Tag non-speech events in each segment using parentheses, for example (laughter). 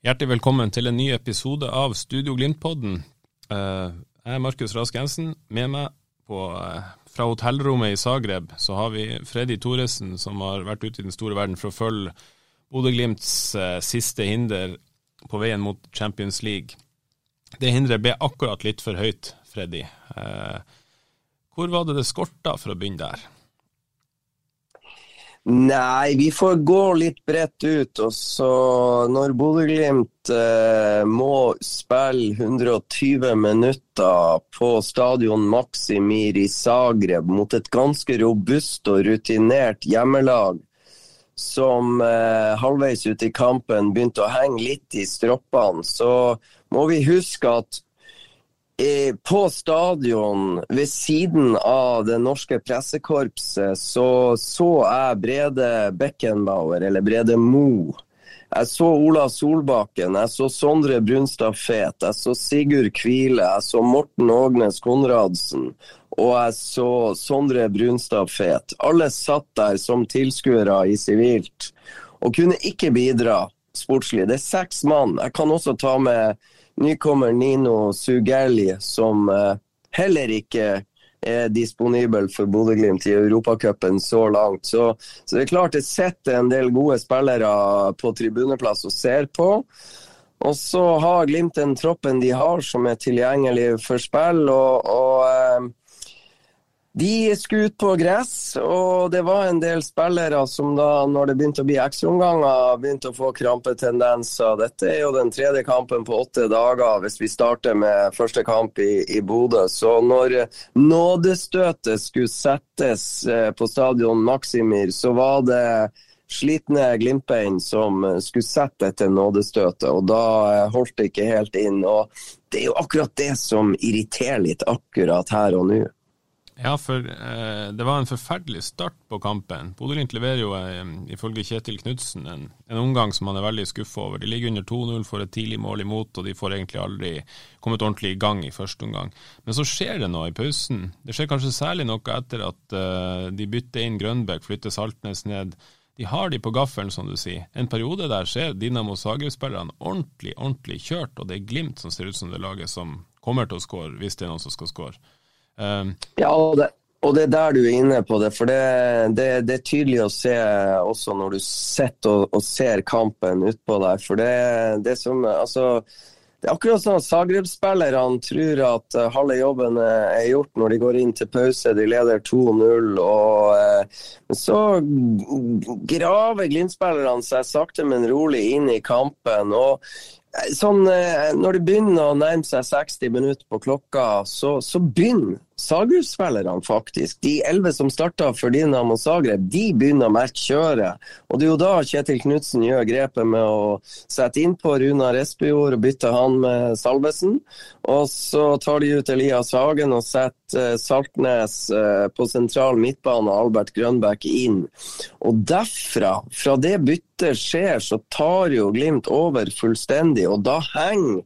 Hjertelig velkommen til en ny episode av Studio Glimt-podden. Eh, jeg er Markus Rask Jensen. Med meg på, eh, fra hotellrommet i Zagreb så har vi Freddy Thoresen, som har vært ute i den store verden for å følge Bodø-Glimts eh, siste hinder på veien mot Champions League. Det hinderet ble akkurat litt for høyt, Freddy. Hvor var det det skorta, for å begynne der? Nei, vi får gå litt bredt ut. Og så når Bodø-Glimt eh, må spille 120 minutter på stadion Maximir i Zagreb mot et ganske robust og rutinert hjemmelag som eh, halvveis ute i kampen begynte å henge litt i stroppene, så må vi huske at på stadion ved siden av det norske pressekorpset så så jeg Brede Beckenbauer, eller Brede Mo. Jeg så Ola Solbakken, jeg så Sondre Brunstad Fet, jeg så Sigurd Kvile, jeg så Morten Ågnes Konradsen, og jeg så Sondre Brunstad Fet. Alle satt der som tilskuere i sivilt og kunne ikke bidra sportslig. Det er seks mann. Jeg kan også ta med nykommer Nino Sugelli, som eh, heller ikke er disponibel for Bodø-Glimt i Europacupen så langt. Så, så det er klart det sitter en del gode spillere på tribuneplass og ser på. Og så har Glimt den troppen de har som er tilgjengelig for spill. og, og eh, de skulle ut på gress, og det var en del spillere som da, når det begynte å bli ekstraomganger, begynte å få krampetendenser. Dette er jo den tredje kampen på åtte dager, hvis vi starter med første kamp i, i Bodø. Så når nådestøtet skulle settes eh, på stadion Maximir, så var det slitne Glimt-bein som skulle sette dette nådestøtet, og da eh, holdt det ikke helt inn. Og det er jo akkurat det som irriterer litt akkurat her og nå. Ja, for eh, det var en forferdelig start på kampen. Bodø-Glimt leverer jo eh, ifølge Kjetil Knutsen en, en omgang som han er veldig skuffa over. De ligger under 2-0, får et tidlig mål imot, og de får egentlig aldri kommet ordentlig i gang i første omgang. Men så skjer det noe i pausen. Det skjer kanskje særlig noe etter at eh, de bytter inn Grønbæk, flytter Saltnes ned. De har de på gaffelen, som du sier. En periode der ser Dinamo Zagreb-spillerne ordentlig, ordentlig kjørt, og det er Glimt som ser ut som det laget som kommer til å skåre, hvis det er noen som skal skåre. Um, ja, og det, og det, er der du er inne på det. For det, det, det er tydelig å se også når du sitter og, og, ser kampen utpå der. For det, det som Altså, det er akkurat sånn at Zagreb-spillerne tror at uh, halve jobben er gjort når de går inn til pause. De leder 2-0. og uh, Så graver Glimt-spillerne seg sakte, men rolig inn i kampen. og Sånn, når det begynner å nærme seg 60 minutter på klokka, så, så begynner Zagreb-spillerne faktisk. De elleve som starta for Dinamo Zagreb, de begynner å merke kjøret. Og det er jo da Kjetil Knutsen gjør grepet med å sette innpå Runar Espejord og bytte han med Salvesen. Og så tar de ut Elias Hagen og setter Saltnes på sentral midtbane og Albert Grønbæk inn. Og derfra, fra det byttet skjer, så tar jo Glimt over fullstendig, og da henger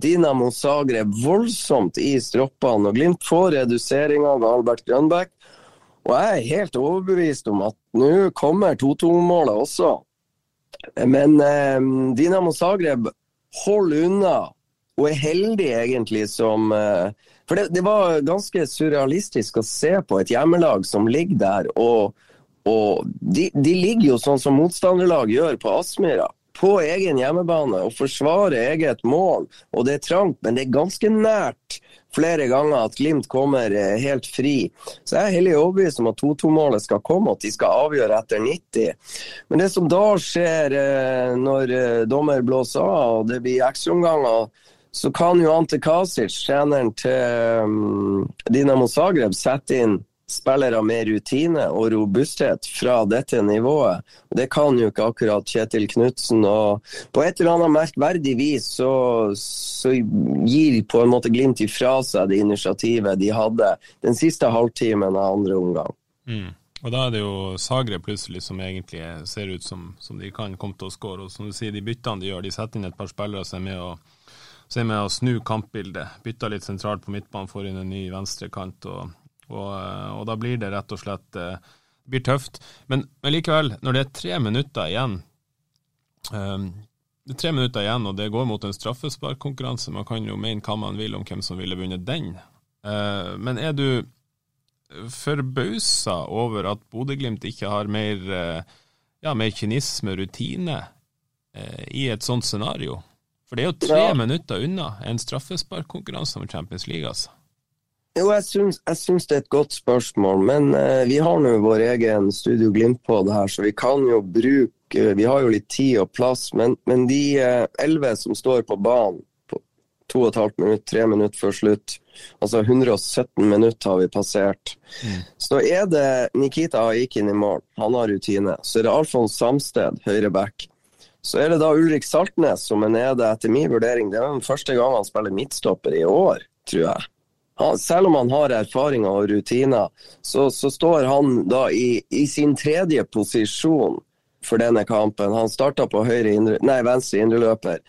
Dinamo Zagreb voldsomt i stroppene, og Glimt får reduseringa av Albert Grønbæk. Og jeg er helt overbevist om at nå kommer 2-2-målet også. Men eh, Dinamo Zagreb holder unna, og er heldig egentlig som eh, For det, det, var ganske surrealistisk å se på et hjemmelag som ligger der, og, og de, de ligger jo sånn som motstanderlag gjør på Aspmyra på egen hjemmebane og forsvare eget mål. Og det er trangt, men det er ganske nært flere ganger at Glimt kommer eh, helt fri. Så jeg er hellig overbevist om at 2-2-målet skal komme, og at de skal avgjøre etter 90. Men det som da skjer eh, når eh, dommer blåser av og det blir ekstraomganger, så kan jo Ante Kasic, treneren til um, Dinamo Zagreb, sette inn spillere med rutine og robusthet fra dette nivået. Det kan jo ikke akkurat Kjetil Knutsen. Og på et eller annet merkverdig vis så, så, gir på en måte Glimt ifra seg det initiativet de hadde den siste halvtimen av andre omgang. Mm. Og Da er det jo Sagre plutselig som egentlig ser ut som, som de kan komme til å skåre. Og som du sier, De byttene de gjør, de setter inn et par spillere som er med å, så er med å snu kampbildet. Bytta litt sentralt på midtbanen, får inn en ny venstrekant. og og, eh, og, da blir det rett og slett det eh, blir tøft. Men, men, likevel, når det er tre minutter igjen um, det er tre minutter igjen, og det går mot en straffesparkkonkurranse. Man kan jo mene hva man vil om hvem som ville vunnet den. Uh, men er du forbausa over at Bodø-Glimt ikke har mer, uh, ja, mer kynisme, rutine, uh, i et sånt scenario? For det er jo tre ja. minutter unna en straffesparkkonkurranse om Champions League, altså. Jo, jeg syns, jeg syns, det er et godt spørsmål, men eh, vi har nå vår egen Studio Glimt på det her, så vi kan jo bruke Vi har jo litt tid og plass, men, men de eh, elleve eh, som står på banen på to og et halvt minutt, tre minutter før slutt, altså 117 minutter har vi passert, mm. så er det Nikita Aikin i mål, han har rutine. Så er det Alfons Samsted, høyre back. Så er det da Ulrik Saltnes som er nede, etter min vurdering. Det er den første gang han spiller midtstopper i år, tror jeg selv om han har erfaringer og rutiner, så, så står han da i, i, sin tredje posisjon for denne kampen. Han starta på indre, nei, venstre indreløper.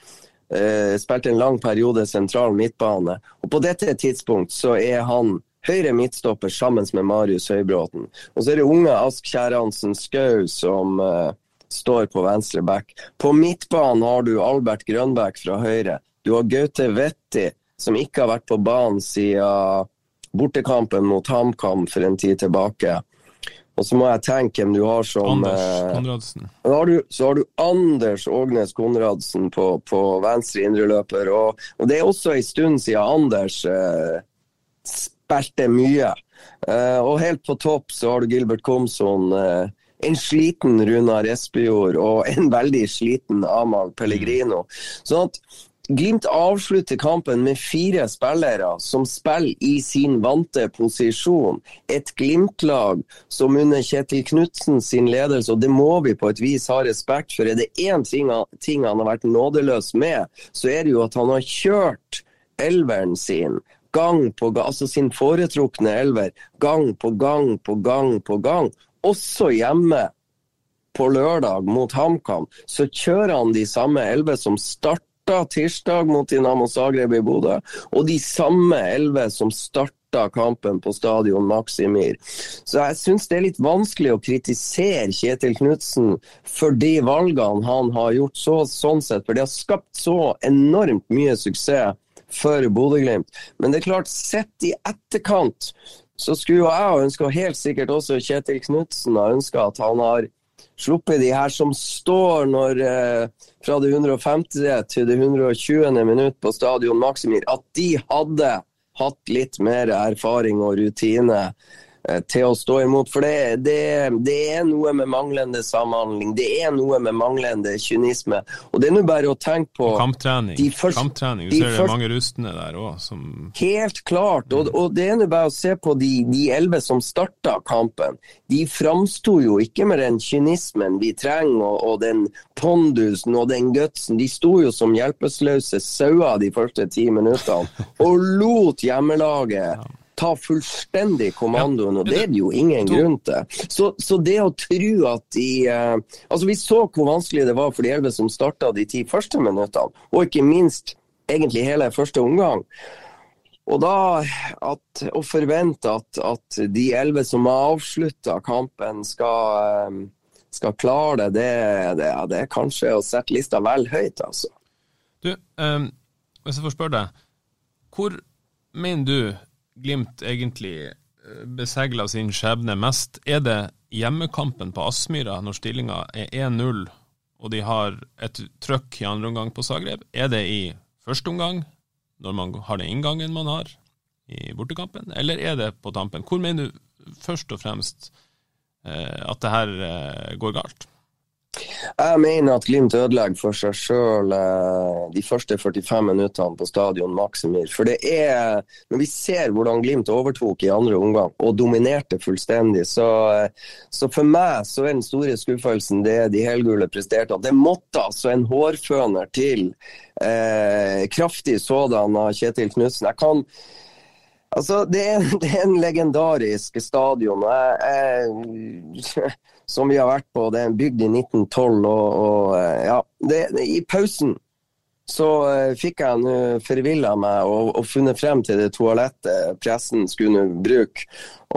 Eh, spilte en lang periode sentral midtbane. Og på dette tidspunkt så er han høyre midtstopper sammen med Marius Høybråten. Og så er det unge Ask Kjerransen Skau som eh, står på venstre back. På midtbanen har du Albert Grønbæk fra høyre. Du har Gaute Vetti som ikke har vært på banen siden bortekampen mot HamKam for en tid tilbake. Og så må jeg tenke hvem du har som Anders eh, Konradsen. Så har du, så har du Anders Ågnes Konradsen på, på venstre indreløper. Og, og, det er også en stund siden Anders eh, spilte mye. Eh, og helt på topp så har du Gilbert Komson. Eh, en sliten Runar Espejord og en veldig sliten Amal Pellegrino. Sånn at Glimt avslutter kampen med fire spillere som spiller i sin vante posisjon. Et Glimt-lag som under Kjetil Knutsen sin ledelse, og det må vi på et vis ha respekt for, er det én ting, ting han har vært nådeløs med, så er det jo at han har kjørt elveren sin gang på gang, altså sin foretrukne elver, gang på gang på gang på gang. Også hjemme på lørdag mot HamKam, så kjører han de samme elleve som start starta tirsdag mot Dinamo Zagreb i Bodø, og de samme elleve som starta kampen på stadion Maximir. Så jeg syns det er litt vanskelig å kritisere Kjetil Knutsen for de valgene han har gjort, så, sånn sett, for det har skapt så enormt mye suksess for Bodø-Glimt. Men det er klart, sett i etterkant så skulle jeg ønske, og helt sikkert også Kjetil Knutsen, ha ønska at han har sluppet de her som står når eh, fra det 150. til det 120. minutt på stadion Maximir, at de hadde hatt litt mer erfaring og rutine til å stå imot. For det, det, det, er noe med manglende samhandling, det er noe med manglende kynisme. Og det er nå bare å tenke på Kamptrening. Første, Kamptrening. Du ser det er mange rustne der òg som Helt klart. Og, og, det er nå bare å se på de elleve som starta kampen. De framsto jo ikke med den kynismen vi trenger, og, og den pondusen og den gutsen. De sto jo som hjelpeløse sauer de første ti minuttene og lot hjemmelaget ta fullstendig kommandoen, og det er det jo ingen grunn til. Så, så det å tro at de uh, Altså, vi så hvor vanskelig det var for de elleve som starta de ti første minuttene, og ikke minst egentlig hele første omgang. Og da at, å forvente at, at de elleve som har avslutta kampen, skal, um, skal klare det, det, det, det, er kanskje å sette lista vel høyt, altså. Du, um, hvis jeg får spørre deg, hvor mener du Glimt egentlig eh, besegla sin skjebne mest? Er det hjemmekampen på Aspmyra når stillinga er 1-0 og de har et trøkk i andre omgang på Zagreb. Er det i første omgang, når man har den inngangen man har i bortekampen, eller er det på tampen? Hvor mener du først og fremst eh, at det her eh, går galt? Jeg mener at Glimt ødelegger for seg sjøl eh, de første 45 minuttene på stadion Maximir. For det er Når vi ser hvordan Glimt overtok i andre omgang og dominerte fullstendig, så, eh, så for meg så er den store skuffelsen det de helgule presterte. Det måtte altså en hårføner til. Eh, kraftig sådan av Kjetil Knutsen. Jeg kan Altså, det er, (laughs) det er, en legendarisk stadion. Jeg, jeg, som vi har vært på. Det er en bygd i 1912. og, og eh, ja, det, I pausen så uh, fikk jeg nå forvilla meg og, og, funnet frem til det toalettet pressen skulle bruke.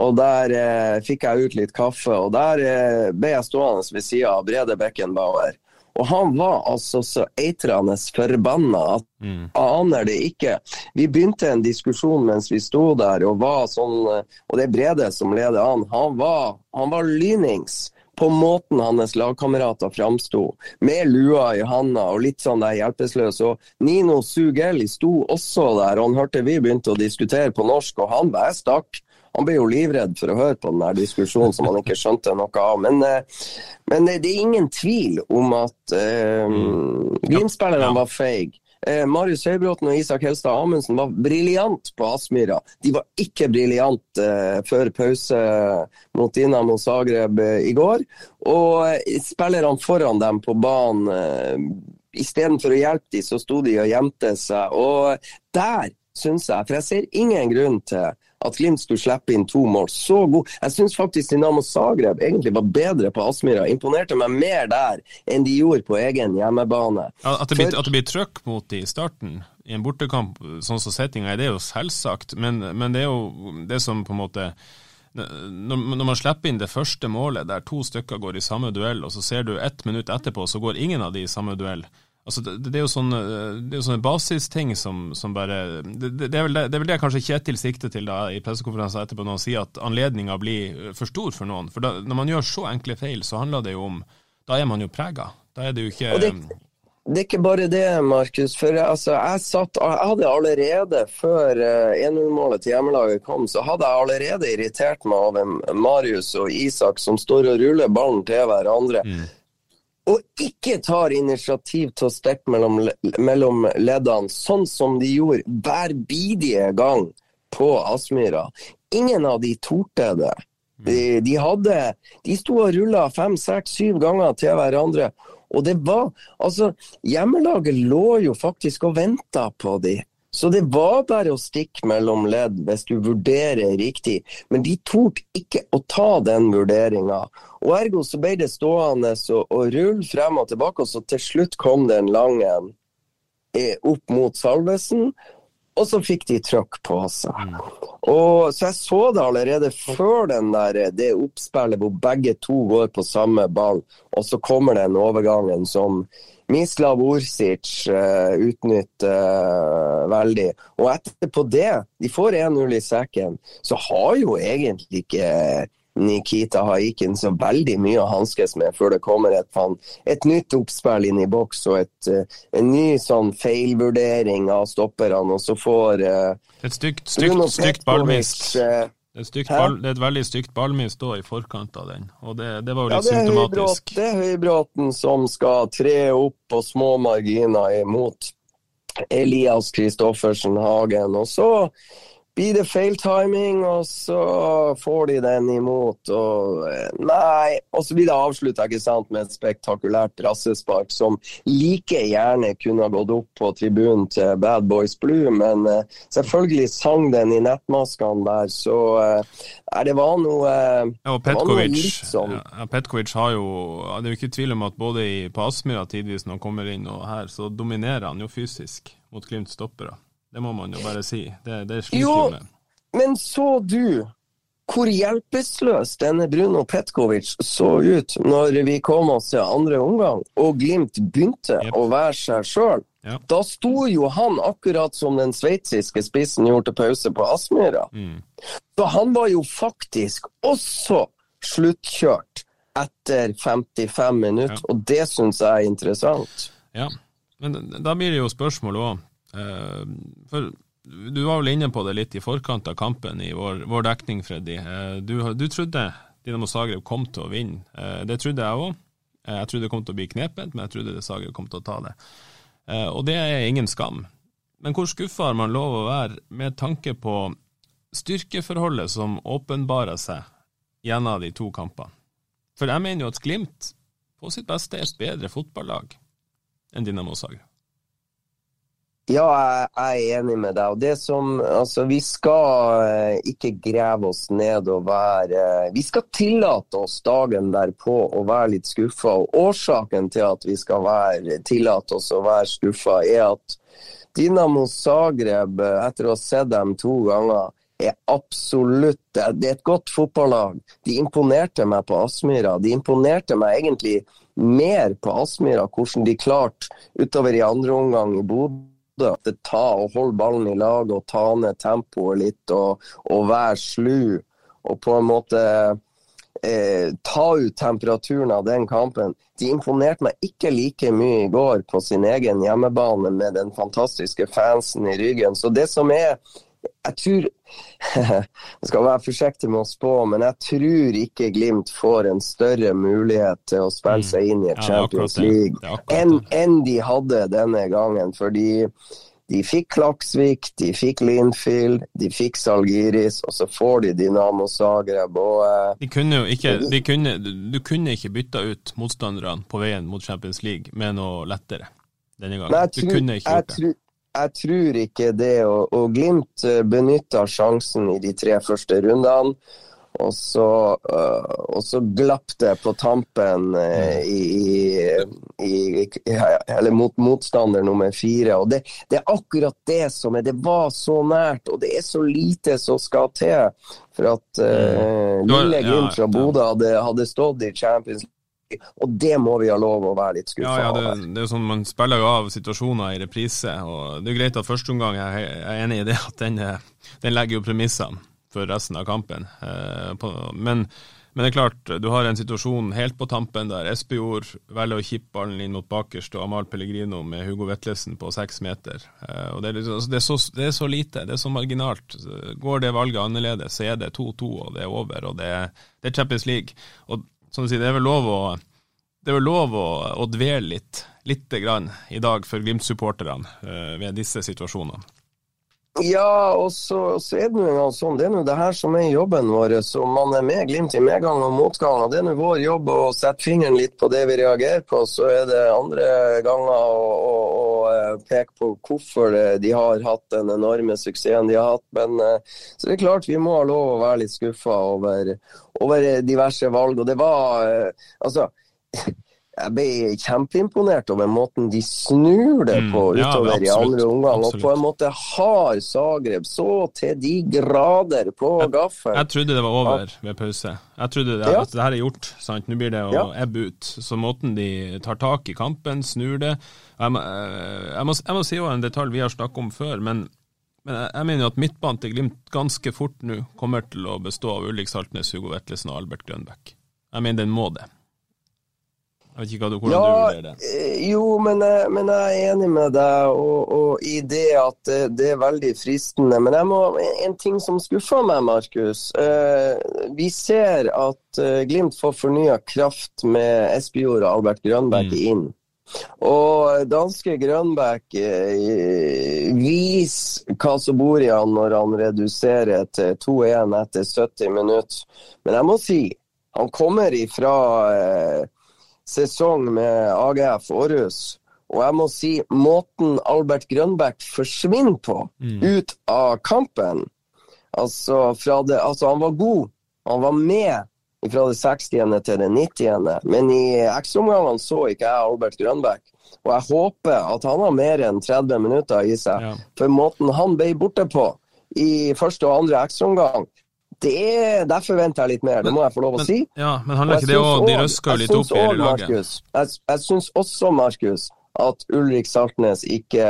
Og Der uh, fikk jeg ut litt kaffe, og der uh, ble jeg stående ved sida av Brede Beckenbauer. Og han var altså så eitrende forbanna at mm. aner det ikke. Vi begynte en diskusjon mens vi sto der, og var sånn Og det er Brede som leder an. Han var, han var lynings på måten hans lagkamerater framsto, med lua i handa og litt sånn der hjelpeløs. Og Nino Sugelli sto også der, og han hørte vi begynte å diskutere på norsk, og han bare stakk. Han ble jo livredd for å høre på den der diskusjonen som han ikke skjønte noe av. Men, eh, men det er ingen tvil om at uh, Glimt-spillerne var feige. Eh, Marius Høybråten og Isak Helstad Amundsen var briljant på Aspmyra. De var ikke briljante eh, før pause mot Dinamo Zagreb eh, i går. Og eh, spillerne foran dem på banen, eh, istedenfor å hjelpe dem, så sto de og gjemte seg. Og der syns jeg, for jeg ser ingen grunn til at Glimt skulle slippe inn to mål. Så god. Jeg syns faktisk Dinamo Zagreb egentlig var bedre på Aspmyra. Imponerte meg mer der enn de gjorde på egen hjemmebane. At det blir, at det blir trøkk mot de i starten i en bortekamp, sånn som settinga er, det er jo selvsagt. Men, men, det er jo det som på en måte når, når man slipper inn det første målet der to stykker går i samme duell, og så ser du ett minutt etterpå, så går ingen av de i samme duell. Altså, det, det, er jo sånne, det er sånne basisting som, som bare det, det, er vel det, det er vel det kanskje Kjetil sikter til da, i pressekonferansen etterpå, når han sier at anledninga blir for stor for noen. For da, når man gjør så enkle feil, så handler det jo om Da er man jo prega. Da er det jo ikke det, det, er ikke bare det, Markus. For altså, jeg, satt, jeg hadde allerede, før 1-0-målet eh, til hjemmelaget kom, så hadde jeg allerede irritert meg over Marius og Isak som står og ruller ballen til hverandre. Mm og ikke tar initiativ til å steppe mellom, mellom leddene, sånn som de gjorde hver bidige gang på Aspmyra. Ingen av de torde det. De, de, hadde, de sto og rulla fem, seks, syv ganger til hverandre. Og det var Altså, hjemmelaget lå jo faktisk og venta på de. Så det var bare å stikke mellom ledd hvis du vurderer riktig. Men de torde ikke å ta den vurderinga. Og ergo så ble det stående og, og rulle frem og tilbake, og så til slutt kom den langen en opp mot Salvesen. Og så fikk de trøkk på seg. Mm. Og, så jeg så det allerede før den der, det oppspillet hvor begge to går på samme ball, og så kommer den overgangen som Mislav Orsic uh, utnytter uh, veldig. Og etterpå det, de får 1-0 i sekken, så har jo egentlig ikke Nikita Haikin så veldig mye å hanskes med før det kommer et, et nytt oppspill inn i boks og et, en ny sånn feilvurdering av stopperne, og så får uh, Et stygt, stygt, stygt ballmist. Uh, det er, ball, det er, et veldig stygt ballmis da i forkant av den, og det, det var jo litt ja, det symptomatisk. det er Høybråten som skal tre opp på små marginer imot Elias Kristoffersen Hagen. Og så blir det feil timing, og så får de den imot. Og nei, og så blir det avslutta med et spektakulært rassespark som like gjerne kunne ha gått opp på tribunen til Bad Boys Blue, men uh, selvfølgelig sang den i nettmaskene der, så uh, det var noe uh, Ja, og Petkovic, sånn. ja, Petkovic har jo Det er jo ikke tvil om at både i, på Aspmyra tidvis når han kommer inn, og her, så dominerer han jo fysisk mot Glimts stoppere. Det må man jo bare si. Det, det sliter jo med. Men så du hvor hjelpeløs denne Bruno Petkovic så ut når vi kom oss til andre omgang, og Glimt begynte yep. å være seg sjøl? Ja. Da sto jo han akkurat som den sveitsiske spissen gjorde til pause på Aspmyra. Mm. Så han var jo faktisk også sluttkjørt etter 55 minutter, Ja. og det syns jeg er interessant. Ja, men da blir det jo spørsmål òg. For du var vel inne på det litt i forkant av kampen i vår, vår dekning, Freddy. Eh, Du, du trodde Dinamo Zagreb kom til å vinne. Eh, Det trodde jeg òg. Jeg trodde det kom til å bli knepent, men jeg trodde det Zagreb kom til å ta det. Eh, Og det er ingen skam. Men hvor skuffa har man lov å være med tanke på styrkeforholdet som åpenbarer seg gjennom de to kampene? For jeg mener jo at Glimt på sitt beste er et bedre fotballag enn Dinamo Zagreb. Ja, jeg, er enig med deg. og det som, altså, Vi skal eh, ikke grave oss ned og være eh, Vi skal tillate oss dagen derpå å være litt skuffa. Og årsaken til at vi skal være, tillate oss å være skuffa, er at Dinamo Zagreb, eh, etter å ha sett dem to ganger, er absolutt Det er et godt fotballag. De imponerte meg på Aspmyra. De imponerte meg egentlig mer på Aspmyra, hvordan de klarte utover i andre omgang i Bodø at det ta og holde ballen i lag og ta ned tempoet litt og, og være slu. Og på en måte eh, ta ut temperaturen av den kampen. De imponerte meg ikke like mye i går på sin egen hjemmebane med den fantastiske fansen i ryggen. Så det som er jeg tror (laughs) Jeg skal være forsiktig med å spå, men jeg tror ikke Glimt får en større mulighet til å spille Mm. seg inn i et Ja, Champions. League enn en de hadde denne gangen. Fordi de fikk Klaksvik, de fikk Linfield, de fikk Salgiris, og så får de Dinamo Zagreb. Og, eh, De kunne jo ikke, de kunne, du kunne ikke bytta ut motstanderne på veien mot Champions League med noe lettere denne gangen. Tror, du kunne ikke gjort det. Jeg tror ikke det. Og, og Glimt eh, benytta sjansen i de tre første rundene. Og så, øh, og så glapp det på tampen øh, i, i, i, eller mot motstander nummer fire. Og det, det er akkurat det som er Det var så nært, og det er så lite som skal til for at uh, lille Glimt fra. Bodø hadde, hadde stått i Champions League. Og det må vi ha lov å være litt skuffa Ja, ja, det, over. det er jo sånn Man spiller jo av situasjoner i reprise. og Det er jo greit at første omgang jeg er enig i det, at den, eh, den legger jo premissene for resten av kampen. Eh, men, men det er klart, du har en situasjon helt på tampen der Espejord velger å kippe ballen inn mot bakerst, og Amahl Pellegrino med Hugo Vetlesen på seks meter. Eh, og det er, liksom, altså, det, er så, det er så lite, det er så marginalt. Går det valget annerledes, så er det 2-2, og det er over, og det det er Champions League. Og som du sier, det er vel lov å vel lov å, å dvele litt, lite grann, i dag for Glimt-supporterne eh, ved disse situasjonene. Ja, og så, så er det nå sånn. Det er nå det her som er jobben vår. Så man er med Glimt i medgang og motgang. og Det er nå vår jobb å sette fingeren litt på det vi reagerer på. Så er det andre ganger å, å, å eh, peke på hvorfor de har hatt den enorme suksessen de har hatt. Men eh, så det er klart vi må ha lov å være litt skuffa over, over diverse valg. Og det var eh, Altså jeg ble kjempeimponert over måten de snur det Mm, på ja, utover i andre omgang. Og på en måte har Zagreb så til de grader på gaffelen. Jeg trodde det var over ved pause. Jeg trodde det, Ja. at det her er gjort. sant? Nå blir det å Ja. ebbe ut. Så måten de tar tak i kampen, snur det Jeg må, eh, jeg må, jeg må si også en detalj vi har snakket om før, men, men jeg mener jo at midtbanen til Glimt ganske fort nå kommer til å bestå av Ulrik Saltnes, Hugo Vetlesen og Albert Grønbæk. Jeg mener den må det. Jeg vet ikke du, hvordan du Ja, vurderer det. eh, jo, men, jeg- men jeg er enig med deg og, og i det at det, det er veldig fristende. Men må, en ting som skuffer meg, Markus. Eh, vi ser at eh, Glimt får fornya kraft med Espejord og Albert Grønberg Mm. inn. Og danske Grønbæk eh, viser hva som bor i han når han reduserer til 2-1 etter 70 minutter. Men jeg må si, han kommer ifra eh, sesong med AGF Århus. Og jeg må si måten Albert Grønbæk forsvinner på ut av kampen altså, det, altså han var god, han var med fra det 60. til det 90. Men i ekstraomgangene så ikke jeg Albert Grønbæk. Og jeg håper at han har mer enn 30 minutter i seg. Ja. For måten han ble borte på i første og andre ekstraomgang, det er, der forventer jeg litt mer. Det må jeg få lov å Men, si. ja, men handler ikke det òg De røsker jo litt opp i hele laget. Markus, Jeg, jeg syns også, Markus, at Ulrik Saltnes ikke,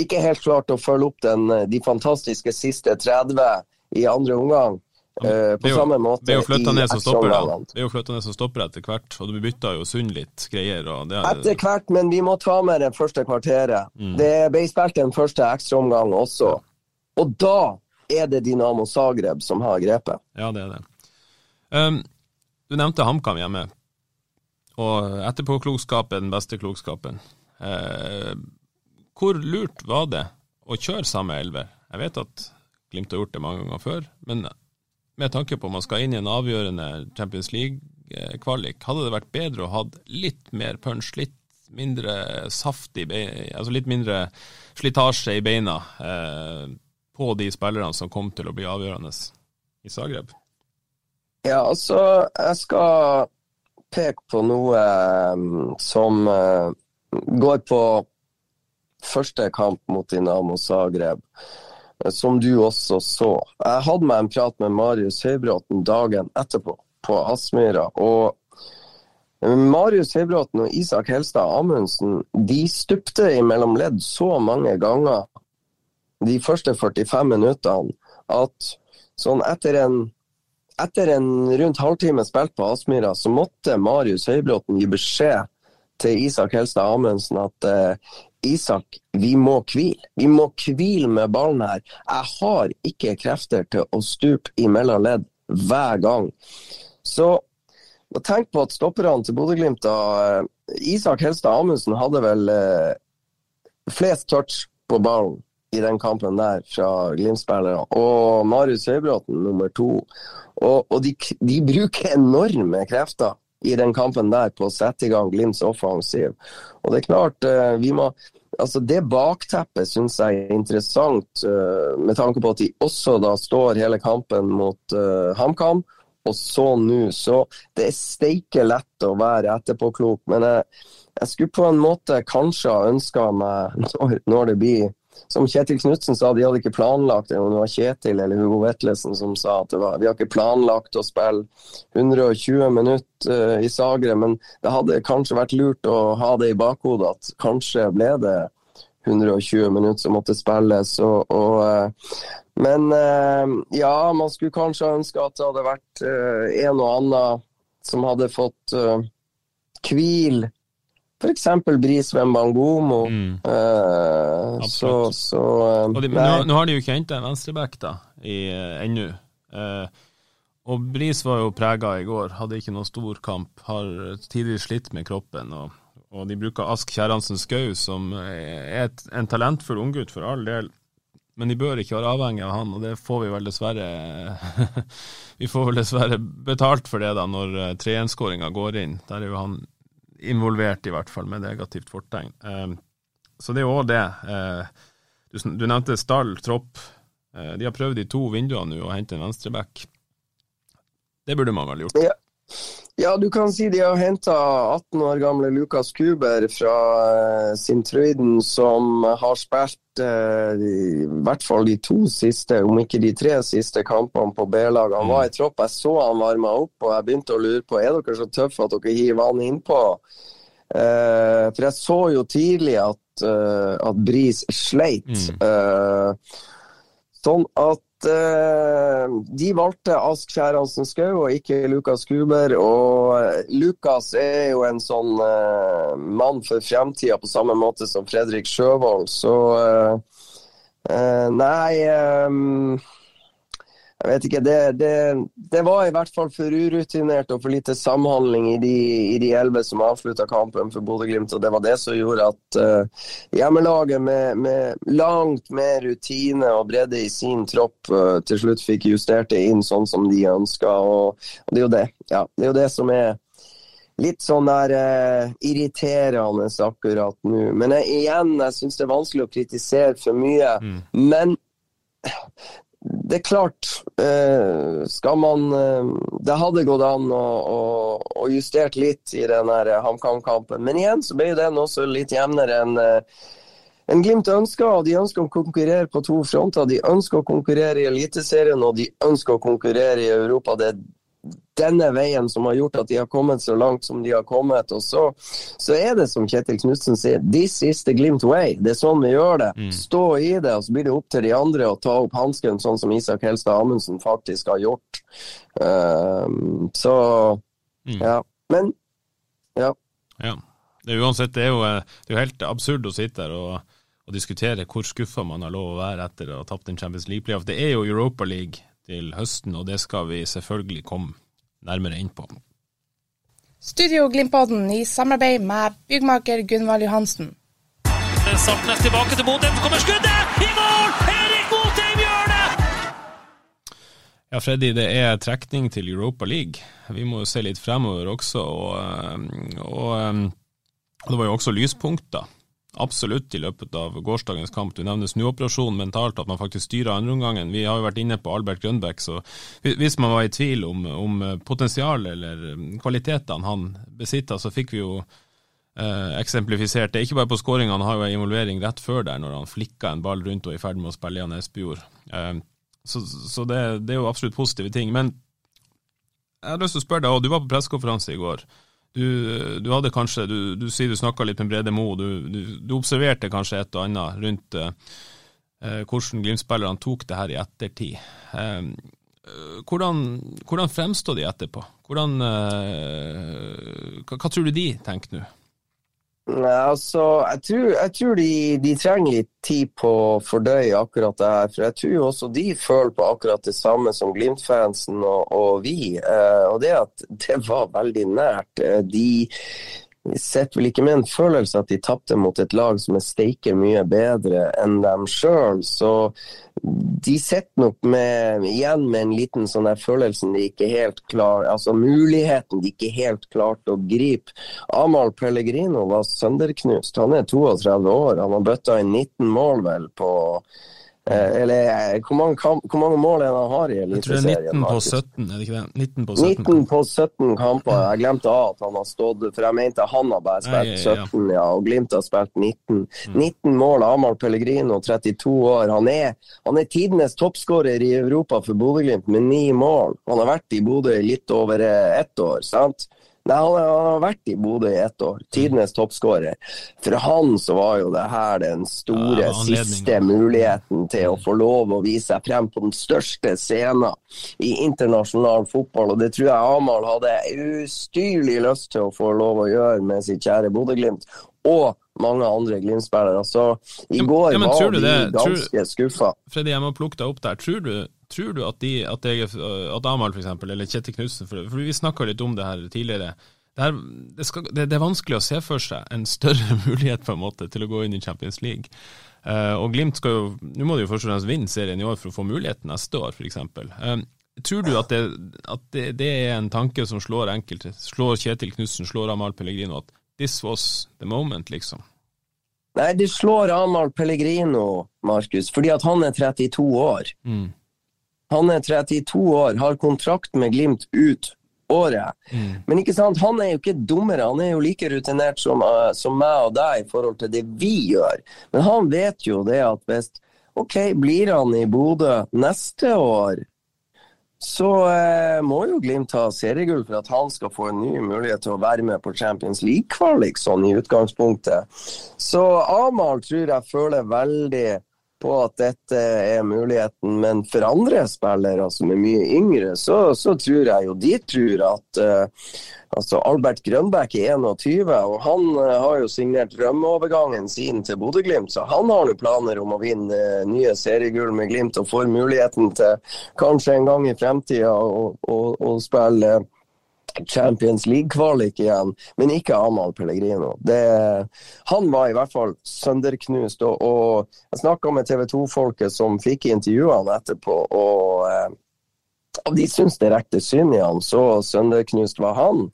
ikke helt klarte å følge opp den, de fantastiske siste 30 i andre omgang. Uh, på samme måte i ekstraomgangene. Det er jo flytta ned som stopper etter hvert, og du bytta jo Sund litt greier. Er, etter hvert, men vi må ta med det første kvarteret. Mm. Det ble spilt en første ekstraomgang også. Og da er det Dinamo Zagreb som har grepet. Ja, det er det. Um, du nevnte HamKam hjemme, og etterpåklokskap er den beste klokskapen. Uh, hvor lurt var det å kjøre samme elver? Jeg vet at Glimt har gjort det mange ganger før, men med tanke på om man skal inn i en avgjørende Champions League-kvalik, hadde det vært bedre å ha litt mer punch, litt mindre saft i beina, altså litt mindre slitasje i beina eh, på de spillerne som kom til å bli avgjørende i Zagreb? Ja, altså, jeg skal peke på noe um, som uh, går på første kamp mot Dinamo Zagreb som du også så. Jeg hadde meg en prat med Marius Høybråten dagen etterpå på Aspmyra. og Marius Høybråten og Isak Helstad Amundsen de stupte imellom ledd så mange ganger de første 45 minuttene at sånn etter en, etter en rundt halvtime spilt på Aspmyra, så måtte Marius Høybråten gi beskjed til Isak Helstad Amundsen at uh, Isak, vi må hvile. Vi må hvile med ballen her. Jeg har ikke krefter til å stupe i mellomledd hver gang. Så tenk på at stopperne til Bodø-Glimt eh, Isak Helstad Amundsen hadde vel uh, flest touch på ballen i den kampen der fra Glimt-spillere. Og Marius Høybråten nummer to. Og, og de, de, bruker enorme krefter i den kampen der på å sette i gang Glimts offensiv. Og det er klart, eh, vi må Altså Det bakteppet syns jeg er interessant, uh, med tanke på at de også da står hele kampen mot uh, HamKam. Og så nå. Så det er steike lett å være etterpåklok. Men jeg, jeg skulle på en måte kanskje ha ønska meg, (laughs) når, når det blir som Kjetil Knutsen sa, de hadde ikke planlagt det. Om det var Kjetil eller Hugo Vetlesen som sa at var, vi har ikke planlagt å spille 120 minutter uh, i Zagreb, men det hadde kanskje vært lurt å ha det i bakhodet at kanskje ble det 120 minutter som måtte spilles. Og, og, uh, men uh, ja, man skulle kanskje ønske at det hadde vært en og annen som hadde fått hvil F.eks. Brisveen Bangomo. Mm. Eh, så, så de, nå, nå, har de jo ikke henta en venstreback i ennå. og Bris var jo prega i går, hadde ikke noen stor kamp. Har tidligere slitt med kroppen. og, og de bruker Ask Kjerransen Skau, som er et, en talentfull unggutt for all del. Men de bør ikke være avhengig av han, og det får vi vel dessverre (laughs) Vi får vel dessverre betalt for det da, når 3-1-skåringa går inn. Der er jo han involvert, i hvert fall, med negativt fortegn. Eh, så det er jo òg det. Eh, du, du, nevnte stall, tropp. Eh, de har prøvd i to vinduer nå å hente en venstreback. Det burde man vel gjort? Ja. Ja, du kan si de har henta 18 år gamle Lukas Kuber fra uh, Sintrøyden, som har spilt eh, i hvert fall de to siste, om ikke de tre siste kampene på B-lag. Han var i tropp, jeg så han varma opp, og jeg begynte å lure på er dere så tøffe at dere hiver han innpå. Eh, for jeg så jo tidlig at, uh, at Bris sleit. Mm. sånn at de valgte Ask Kjæransen Skau og ikke Lukas Kuber. Og eh, Lukas er jo en sånn uh, mann for fremtida på samme måte som Fredrik Sjøvold, så Nei jeg vet ikke, det, det, det, var i hvert fall for urutinert og for lite samhandling i de, i de elleve som avslutta kampen for Bodø-Glimt. Og det var det som gjorde at uh, hjemmelaget med, med, langt mer rutine og bredde i sin tropp uh, til slutt fikk justert det inn sånn som de ønska. Og, og, det er jo det. Ja, det er jo det som er litt sånn der uh, irriterende akkurat nå. Men jeg, igjen, jeg syns det er vanskelig å kritisere for mye. Mm. Men det er klart, eh, skal man eh, Det hadde gått an å, å, å justert litt i den HamKam-kampen. Men igjen så ble den også litt jevnere enn eh, en Glimt ønsker, og de ønsker å konkurrere på to fronter. De ønsker å konkurrere i Eliteserien, og de ønsker å konkurrere i Europa. Det er denne veien som har gjort at de har kommet så langt som de har kommet. Og så, så er det som Kjetil Knutsen sier, this is the Glimt way. Det er sånn vi gjør det. Mm. Stå i det, og så blir det opp til de andre å ta opp hansken, sånn som Isak Helstad Amundsen faktisk har gjort. Um, så mm. ja. Men ja. ja. Det er uansett, det er jo, det er jo helt absurd å sitte der og, og diskutere hvor skuffa man har lov å være etter å ha tapt en Champions League-playoff. Det er jo Europa League til høsten, og det skal vi selvfølgelig komme nærmere inn på. Studio Glimpodden i samarbeid med byggmaker Gunvald Johansen. Saltnes tilbake til Motheim, kommer skuddet! I mål! Erik Botheim gjør det! Ja, Freddy, det er trekning til Europa League. Vi må jo se litt fremover også, og, og, og det var jo også lyspunkter absolutt i løpet av gårsdagens kamp. Du nevner snuoperasjon mentalt, at man faktisk styrer andreomgangen. Vi har jo vært inne på Albert Grønbæk, så hvis man var i tvil om, om potensialet eller um, kvalitetene han besitter, så fikk vi jo eh, eksemplifisert det. Ikke bare på skåringa, han har jo en involvering rett før der, når han flikka en ball rundt og er i ferd med å spille Jan Espejord. Eh, så, så det, det, er jo absolutt positive ting. Men jeg har lyst til å spørre deg, og du var på pressekonferanse i går. Du, du, hadde kanskje, du, du sier du snakka litt med Brede Moe, du, du, observerte kanskje et og annet rundt uh, hvordan Glimt-spillerne tok det her i ettertid. Uh, hvordan, hvordan fremstår de etterpå? Hvordan, uh, hva, hva, tror du de tenker nå? Nei, altså, jeg tror, jeg tror de, de, trenger litt tid på å fordøye akkurat det her. For jeg tror også de føler på akkurat det samme som Glimt-fansen og, og, vi. Eh, og det at det var veldig nært. Eh, de sitter vel ikke med en følelse at de tapte mot et lag som er steike mye bedre enn dem sjøl. Så de sitter nok med, igjen med en liten sånn der følelsen de ikke helt klar, altså muligheten de ikke helt klarte å gripe. Amahl Pellegrino var sønderknust. Han er 32 år. Han har bøtta inn 19 mål vel på eller eh, hvor mange, hvor mange, mål er det han har i Eliteserien? Jeg tror det er 19 på 17, er det ikke det? 19 på 17, 19 på 17 kamper. Jeg glemte at han har stått For jeg mente han har bare spilt 17, ja, og Glimt har spilt 19. 19 mål av Amahl Pellegrino, 32 år. Han er, han er tidenes toppskårer i Europa for Bodø-Glimt med ni mål. Han har vært i Bodø litt over eh, ett år, sant? Nei, han, har vært i Bodø i ett år. Tidenes toppskårer. For han så var jo det her den store, ja, siste muligheten til å få lov å vise seg frem på den største scenen i internasjonal fotball. Og det tror jeg Amahl hadde ustyrlig lyst til å få lov å gjøre med sitt kjære Bodø-Glimt. Og mange andre Glimt-spillere. Så i går ja, var de ganske skuffa. Freddy, jeg må plukke deg opp der. Tror du Tror du at, de, at, jeg, at Amahl eksempel, eller Kjetil Knutsen, for, for, vi snakka litt om det her tidligere. Det, her, det, skal, det, det, er vanskelig å se for seg en større (laughs) mulighet på en måte til å gå inn i Champions League. Uh, og Glimt skal jo, Nå må de jo først og fremst vinne serien i år for å få muligheten neste år, f.eks. Uh, tror du at, at det, er en tanke som slår enkelte, slår Kjetil Knutsen, slår Amahl Pellegrino, at this was the moment, liksom? Nei, det slår Amahl Pellegrino, Markus, fordi at han er 32 år. Mm. Han er 32 år, har kontrakt med Glimt ut året. Mm. Men ikke sant, han er jo ikke dummere, han er jo like rutinert som, uh, som meg og deg i forhold til det vi gjør. Men han vet jo det at hvis OK, blir han i Bodø neste år, så uh, må jo Glimt ha seriegull for at han skal få en ny mulighet til å være med på Champions League-kvalik, sånn i utgangspunktet. Så Amahl tror jeg føler veldig på at dette er muligheten. Men for andre spillere som er mye yngre, så, så tror jeg jo de tror at uh, altså Albert Grønbæk er 21, og han uh, har jo signert drømmeovergangen sin til Bodø-Glimt. Så han har jo planer om å vinne uh, nye seriegull med Glimt og får muligheten til kanskje en gang i fremtida å spille Champions League-kvalik igjen, men ikke Amahl Pellegrino. Det, han var i hvert fall sønderknust. Og, og jeg snakka med TV 2-folket som fikk intervjuene etterpå, og, eh, de syns det rekte synd i han. Så sønderknust var han.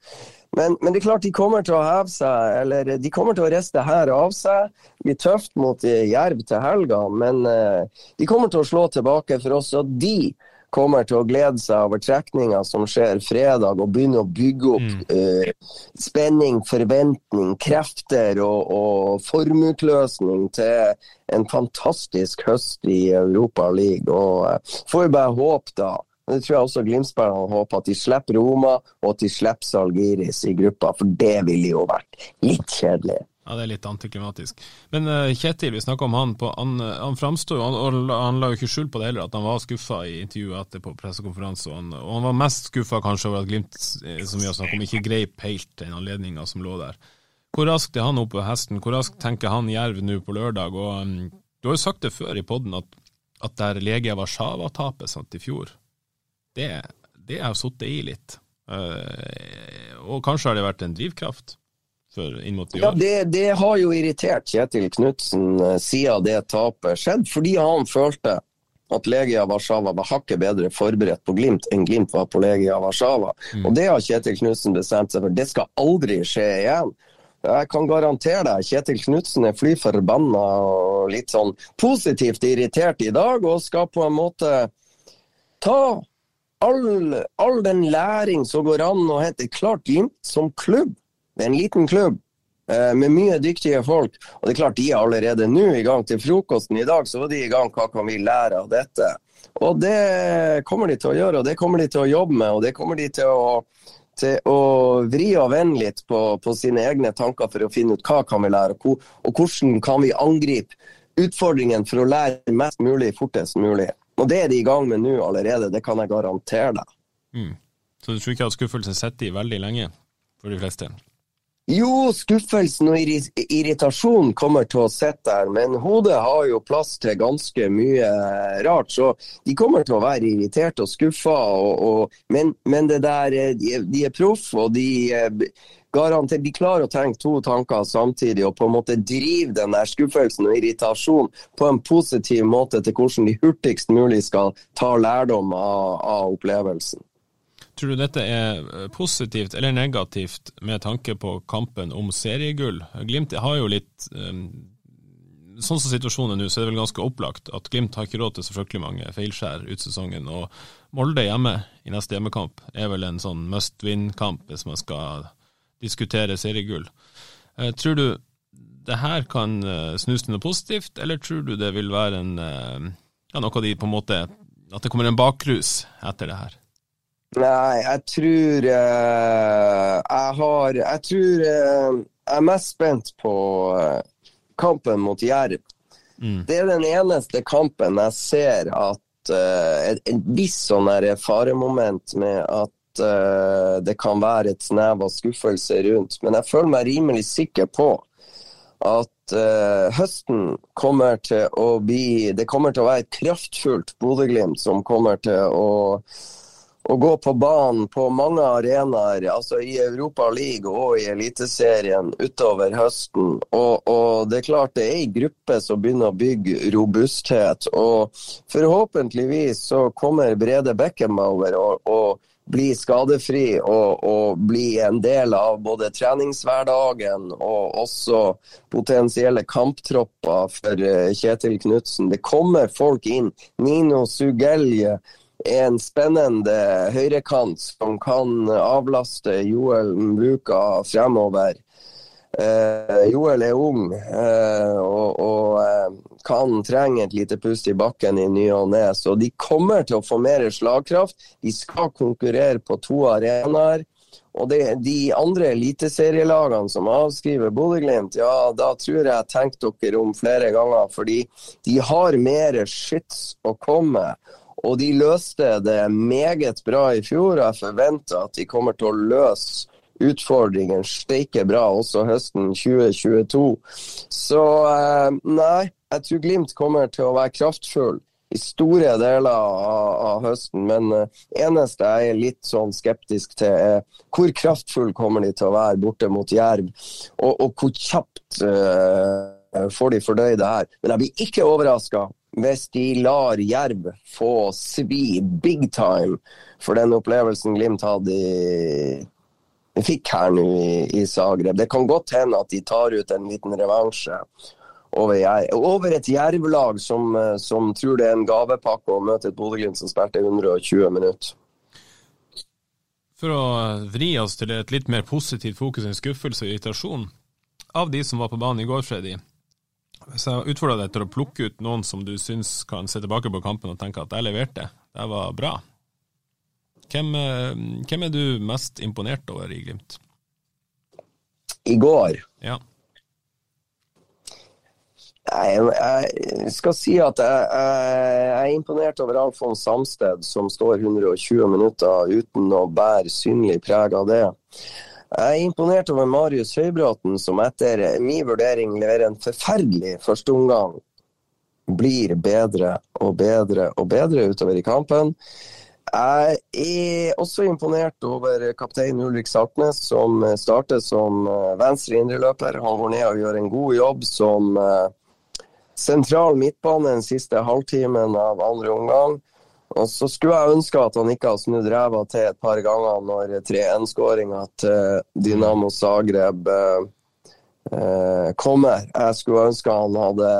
Men, men, det er klart de kommer til å heve seg, eller de kommer til å riste her av seg. Det blir tøft mot Jerv til helga, men uh, de kommer til å slå tilbake for oss. Og de kommer til å glede seg over trekninga som skjer fredag, og begynne å bygge opp mm. uh, spenning, forventning, krefter og, og formutløsning til en fantastisk høst i Europa League. Og eh, får bare håpe da Det tror jeg også Glimt-spillerne håper, at de slipper Roma og at de slipper Salgiris i gruppa. For det ville jo vært litt kjedelig. Ja, det er litt antiklimatisk. Men uh, Kjetil, vi snakka om han. På, han, han framsto jo, og han la jo ikke skjul på det heller, at han var skuffa i intervjuet etter på pressekonferanse. Og, og, han var mest skuffa kanskje over at Glimt, eh, som vi har snakket om, ikke greip helt den anledninga som lå der. Hvor raskt er han oppe på hesten? Hvor raskt tenker han Jerv nå på lørdag? Og um, Du har jo sagt det før i poden at, at der Lege Warszawa-tapet i fjor det, det har sittet i litt. Uh, og kanskje har det vært en drivkraft for inn mot i år? Ja, det, det, har jo irritert Kjetil Knutsen uh, siden det tapet skjedde, fordi han følte at Legia Warszawa var hakket bedre forberedt på Glimt enn Glimt var på Legia Warszawa. Mm. Og det har Kjetil Knutsen bestemt seg for. Det skal aldri skje igjen. Jeg kan garantere deg, Kjetil Knutsen er fly forbanna og litt sånn positivt irritert i dag, og skal på en måte ta all, all, den læring som går an å hente. Klart Glimt som klubb, det er en liten klubb eh, med mye dyktige folk. Og det er klart de er allerede nå i gang. Til frokosten i dag så var de i gang. Hva kan vi lære av dette? Og det kommer de til å gjøre, og det kommer de til å jobbe med. Og det kommer de til å, til å vri og vende litt på, på, sine egne tanker for å finne ut hva kan vi lære, og, og hvordan kan vi angripe utfordringen for å lære mest mulig fortest mulig. Og det er de i gang med nå allerede, det kan jeg garantere deg. Mm. Så du tror ikke at skuffelsen sitter i veldig lenge for de fleste? Jo, skuffelsen og irritasjonen kommer til å sitte der, men hodet har jo plass til ganske mye rart. Så de kommer til å være irritert og skuffa, men, men, det der, de, de er proff, og de garanter, de klarer å tenke to tanker samtidig og på en måte drive den der skuffelsen og irritasjonen på en positiv måte til hvordan de hurtigst mulig skal ta lærdom av, av opplevelsen. Tror du dette er eh, positivt eller negativt med tanke på kampen om seriegull? Glimt har jo litt um, Sånn som situasjonen er nå, så er det vel ganske opplagt at Glimt har ikke råd til så fryktelig mange feilskjær ut sesongen. Og Molde hjemme i neste hjemmekamp er vel en sånn must win-kamp hvis man skal diskutere seriegull. Eh, tror du det her kan eh, snus til noe positivt, eller tror du det vil være en, eh, ja, noe de på en måte At det kommer en bakrus etter det her? Nei, jeg tror uh, Jeg har Jeg tror uh, jeg er mest spent på uh, kampen mot Jerv. Mm. Det er den eneste kampen jeg ser at uh, en viss sånn faremoment med at uh, det kan være et snev av skuffelse rundt. Men jeg føler meg rimelig sikker på at uh, høsten kommer til å bli Det kommer til å være et kraftfullt Bodø-Glimt som kommer til å, å gå på banen på mange arenaer, altså i Europa League og i Eliteserien utover høsten. Og, og, det er klart det er ei gruppe som begynner å bygge robusthet. Og forhåpentligvis så kommer Brede Beckenbauer og, og bli skadefri og, og, bli en del av både treningshverdagen og også potensielle kamptropper for eh, Kjetil Knutsen. Det kommer folk inn. Nino Sugelje en spennende høyrekant som kan avlaste Joel Mbuka fremover. Eh, Joel er ung eh, og, og uh, kan trenge et lite pust i bakken i ny og ne. Så de kommer til å få mer slagkraft. De skal konkurrere på to arenaer. Og det, de andre eliteserielagene som avskriver Bodø-Glimt, ja, da tror jeg tenker dere om flere ganger. Fordi de har mer skyts å komme Og de løste det meget bra i fjor. og Jeg forventer at de kommer til å løse utfordringen steike bra også høsten 2022. Så eh, nei, jeg tror Glimt kommer til å være kraftfull i store deler av, av høsten. Men uh, eneste jeg er litt sånn skeptisk til, er hvor kraftfull kommer de til å være borte mot Jerv? Og, og hvor kjapt uh, får de fordøyd det her? Men jeg blir ikke overraska hvis de lar Jerv få svi big time for den opplevelsen Glimt hadde i fikk her nå i, i Zagreb. Det kan godt hende at de tar ut en liten revansje over, over et jervlag som, eh, som, tror det er en gavepakke å møte et Bodø-Glimt som spilte 120 minutter. For å vri oss til et litt mer positivt fokus enn skuffelse og irritasjon. Av de som var på banen i går, Freddy, hvis jeg utfordrer deg til å plukke ut noen som du syns kan se tilbake på kampen og tenke at jeg leverte, det var bra, Hvem, hvem er du mest imponert over i Glimt? I går? Ja. Jeg, jeg skal si at jeg, jeg, er imponert over Alfons Samsted, som står 120 minutter uten å bære synlig preg av det. Jeg er imponert over Marius Høybråten, som etter min vurdering leverer en forferdelig førsteomgang. Blir bedre og bedre og bedre utover i kampen. Jeg er også imponert over kaptein Ulrik Saltnes, som starter som venstre indreløper. Han går ned og gjør en god jobb som sentral midtbane den siste halvtimen av andre omgang. Og så skulle jeg ønske at han ikke hadde snudd ræva til et par ganger når 3-1-skåringa til Dinamo Zagreb eh, eh, kommer. Jeg skulle ønske han hadde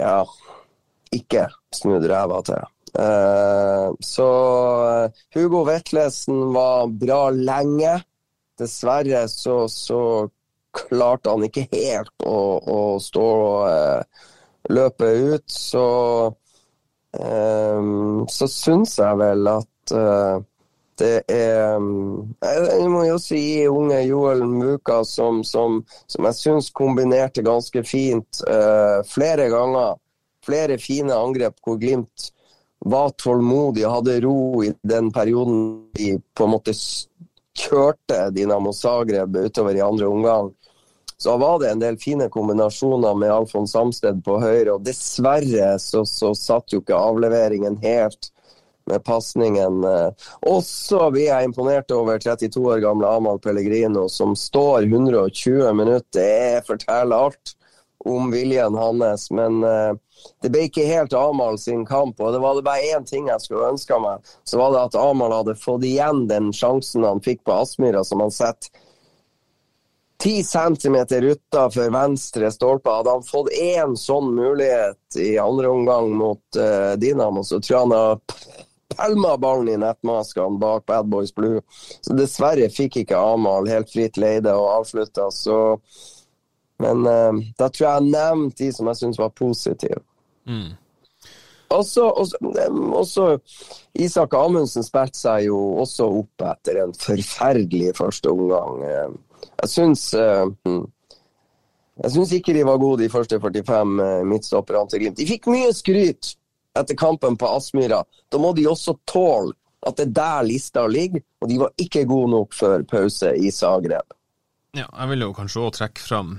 ja, ikke snudd ræva til. Eh, så eh, Hugo Vetlesen var bra lenge. Dessverre så, så klarte han ikke helt å, å stå og eh, løpe ut. Så så syns jeg vel at uh, det er um, Jeg må jo si unge Joel Muka, som, som, som jeg syns kombinerte ganske fint uh, flere ganger. Flere fine angrep hvor Glimt var tålmodig og hadde ro i den perioden de på en måte kjørte Dinamo Zagreb utover i andre omgang så var det en del fine kombinasjoner med Alfons Samsted på høyre. Og dessverre så, så satt jo ikke avleveringen helt med pasningen. Også blir jeg imponert over 32 år gamle Amahl Pellegrino, som står 120 minutter. Det forteller alt om viljen hans. Men uh, det ble ikke helt Amahl sin kamp. Og det var det bare én ting jeg skulle ønske meg, så var det at Amahl hadde fått igjen den sjansen han fikk på Aspmyra, som han setter ti centimeter utafor venstre stolpe. Hadde han fått én sånn mulighet i andre omgang mot uh, Dinamo, så tror jeg han har pælma ballen i nettmaskene bak Bad Boys Blue. Så dessverre fikk ikke Amahl helt fritt leide og avslutta, så Men uh, da tror jeg jeg nevnte de som jeg syntes var positive. Mm. Også, også, også, Isak Amundsen spilte seg jo også opp etter en forferdelig første omgang. Eh, jeg syns uh, Jeg syns ikke de var gode, de første 45 uh, midtstopperne til Glimt. De fikk mye skryt etter kampen på Aspmyra. Da må de også tåle at det er der lista ligger, og de var ikke gode nok før pause i Zagreb. Ja, jeg vil jo kanskje òg trekke fram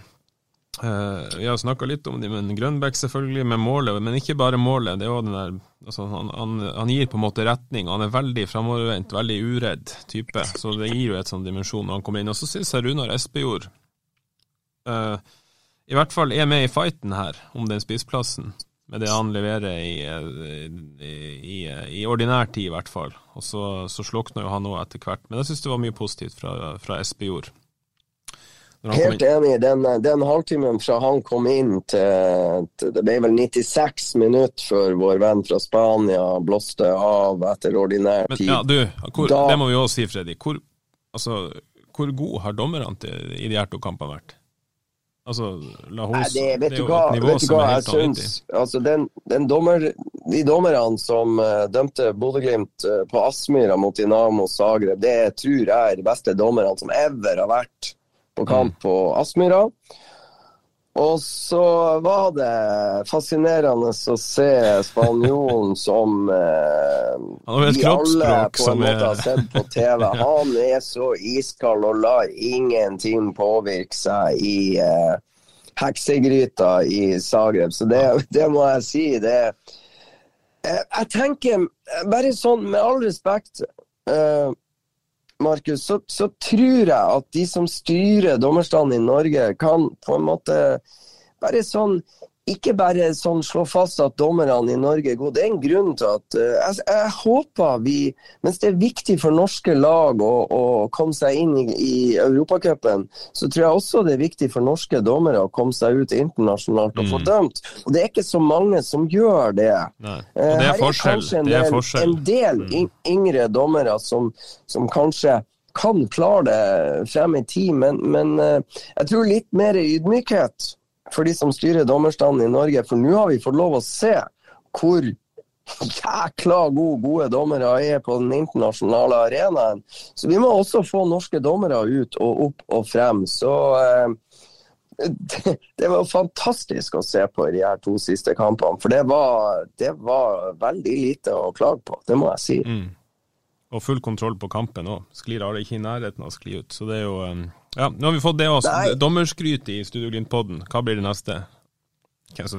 vi har snakka litt om det, men Grønbæk selvfølgelig med målet, men ikke bare målet. det er også den der, altså, han, han, han, gir på en måte retning. Han er veldig framovervendt, veldig uredd type. Så det gir jo et sånn dimensjon når han kommer inn. Og så syns jeg Runar Espejord uh, i hvert fall er med i fighten her om den spissplassen, med det han leverer i, i, i, i ordinær tid, i hvert fall. Og så, så slukner jo han òg etter hvert. Men jeg syns det var mye positivt fra, fra Espejord. Helt enig. Den, den, halvtimen fra han kom inn til, til, Det ble vel 96 minutter før vår venn fra Spania blåste av etter ordinær tid. Men, ja, du, hvor, da, det må vi også si, Freddy. Hvor, altså, hvor god har dommerne til, i de her to kampene vært? Altså, la hos, det, vet det er jo et nivå som er helt vanvittig. Altså, den, den dommer, de dommerne som uh, dømte Bodø-Glimt uh, på Aspmyra mot Dinamo Zagreb, det tror jeg er de beste dommerne som ever har vært på kamp på Aspmyra. Og så var det fascinerende å se spanjolen som eh, vi alle på en måte har sett på TV. (laughs) Han er så iskald og lar ingenting påvirke seg i eh, heksegryta i Zagreb. Så det, det må jeg si. Det eh, Jeg tenker, bare sånn med all respekt eh, Markus, så, så, tror jeg at de som styrer dommerstanden i Norge, kan på en måte bare sånn ikke bare sånn slå fast at dommerne i Norge er gode. Det er en grunn til at uh, jeg, jeg, håper vi, mens det er viktig for norske lag å, å komme seg inn i, i Europacupen, så tror jeg også det er viktig for norske dommere å komme seg ut internasjonalt og mm. få dømt. Og det er ikke så mange som gjør det. Nei. Og det er uh, forskjell. En del, det er forskjell. En del mm. yngre dommere som, som kanskje kan klare det frem i tid, men, men uh, jeg tror litt mer ydmykhet for de som styrer dommerstanden i Norge. For nå har vi fått lov å se hvor jækla gode, gode dommere er på den internasjonale arenaen. Så vi må også få norske dommere ut og opp og frem. Så eh, det, det, var fantastisk å se på i de her to siste kampene. For det var, det var veldig lite å klage på, det må jeg si. Mm. Og full kontroll på kampen òg. Sklir alle ikke i nærheten av å skli ut. Så det er jo um, Ja, nå har vi fått det også. Dommerskryt i Studio Glimt-podden. Hva blir det neste?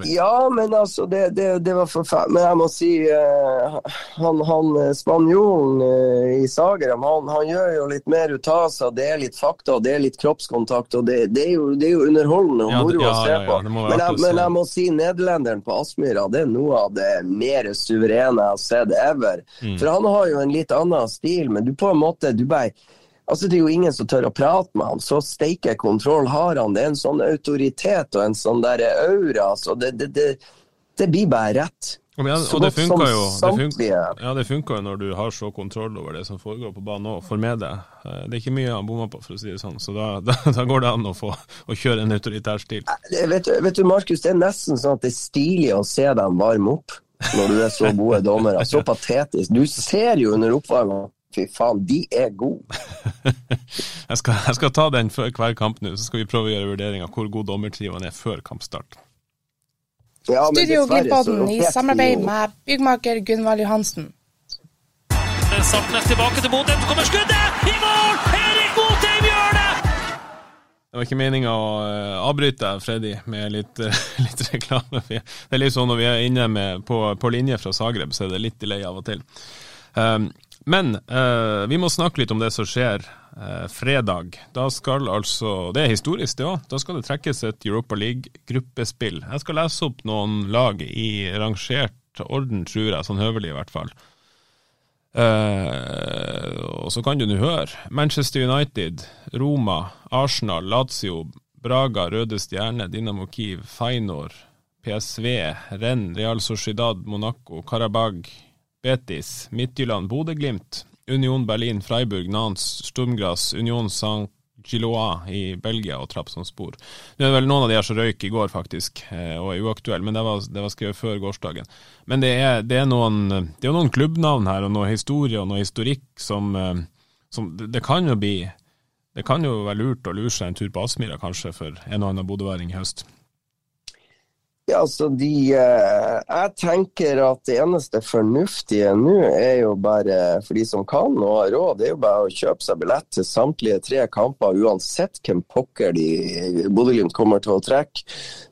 Ja, men altså, det, det, det var forferdelig. Men jeg må si uh, han, han eh, spanjolen uh, i Zagreb, han, han, gjør jo litt mer ut av seg. Det er litt fakta, det er litt kroppskontakt, og det, det er, jo, det er jo underholdende og moro ja, å se på. Ja, men, jeg, men, jeg, må si nederlenderen på Aspmyra, det er noe av det mer suverene jeg har sett ever. Mm. For han har jo en litt annen stil, men du på en måte du bare Altså, Det er jo ingen som tør å prate med ham. Så steike kontroll har han. Det er en sånn autoritet og en sånn der aura. Så det, det, det, det blir bare rett. Ja, og det funka jo, ja, det funker jo når du har så kontroll over det som foregår på banen òg, for med deg. Eh, det er ikke mye han bommer på, for å si det sånn. Så da, (laughs) da, da går det an å få å kjøre en autoritær stil. Vet, vet, du, Markus, det er nesten sånn at det er stilig å se dem varme opp når du er så gode dommere. (laughs) Så patetisk. Du ser jo under oppvarminga Fy faen, de er gode! (laughs) jeg, skal, jeg, skal, ta den før hver kamp nå, så skal vi prøve å gjøre vurdering av hvor god dommertrioen er før kampstart. Ja, Studio Glippodden i samarbeid med byggmaker Gunvald Johansen. Saltnes tilbake til Botheim, så kommer skuddet! I mål! Erik Botheim gjør det! Det var ikke meninga å uh, avbryte Freddy med litt, uh, (laughs) litt, reklame. Det er litt sånn når vi er inne med, på, på linje fra Zagreb, så er det litt delay av og til. Um, men eh, vi må snakke litt om det som skjer eh, fredag. Da skal altså, Det er historisk, det òg. Da skal det trekkes et Europa League-gruppespill. Jeg skal lese opp noen lag i rangert orden, tror jeg, sånn høvelig i hvert fall. Eh, og så kan du nå høre. Manchester United, Roma, Arsenal, Lazio, Braga, Røde Stjerne, Dinamo Kiev, Feinor, PSV, Renn, Real Sociedad, Monaco, Karabag, Betis, Midtjylland, Bodø-Glimt, Union Berlin, Freiburg, Nans, Sturmgras, Union Saint Gilois i Belgia og Trapsonspor. Nå er det vel noen av de her som røyk i går, faktisk, eh, og er uaktuelle, men det var, det var skrevet før gårsdagen. Men det er, det er, noen, det er noen klubbnavn her, og noe historie og noe historikk som, eh, som det, kan bli Det kan jo være lurt å lure seg en tur på Aspmyra, kanskje, for en og annen bodøværing i høst. Ja, altså de eh, Jeg tenker at det eneste fornuftige nå er jo bare, for de som kan og har råd, det er jo bare å kjøpe seg billett til samtlige tre kamper, uansett hvem pokker de Bodø-Glimt kommer til å trekke.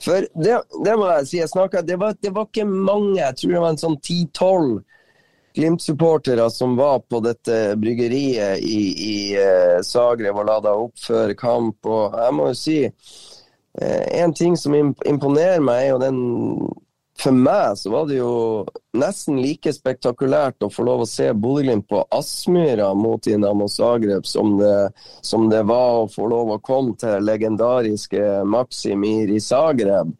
For det, det, må jeg si, jeg snakket, det, det var ikke mange, jeg tror det var en sånn ti-tolv Glimt-supportere som var på dette bryggeriet i, i uh, Zagreb og lada opp før kamp. og jeg må jo si Eh, en ting som imponerer meg, er jo den For meg så var det jo nesten like spektakulært å få lov å se Bodø-Glimt på Aspmyra mot Dinamo Zagreb som det, som det var å få lov å komme til legendariske Maximir i Zagreb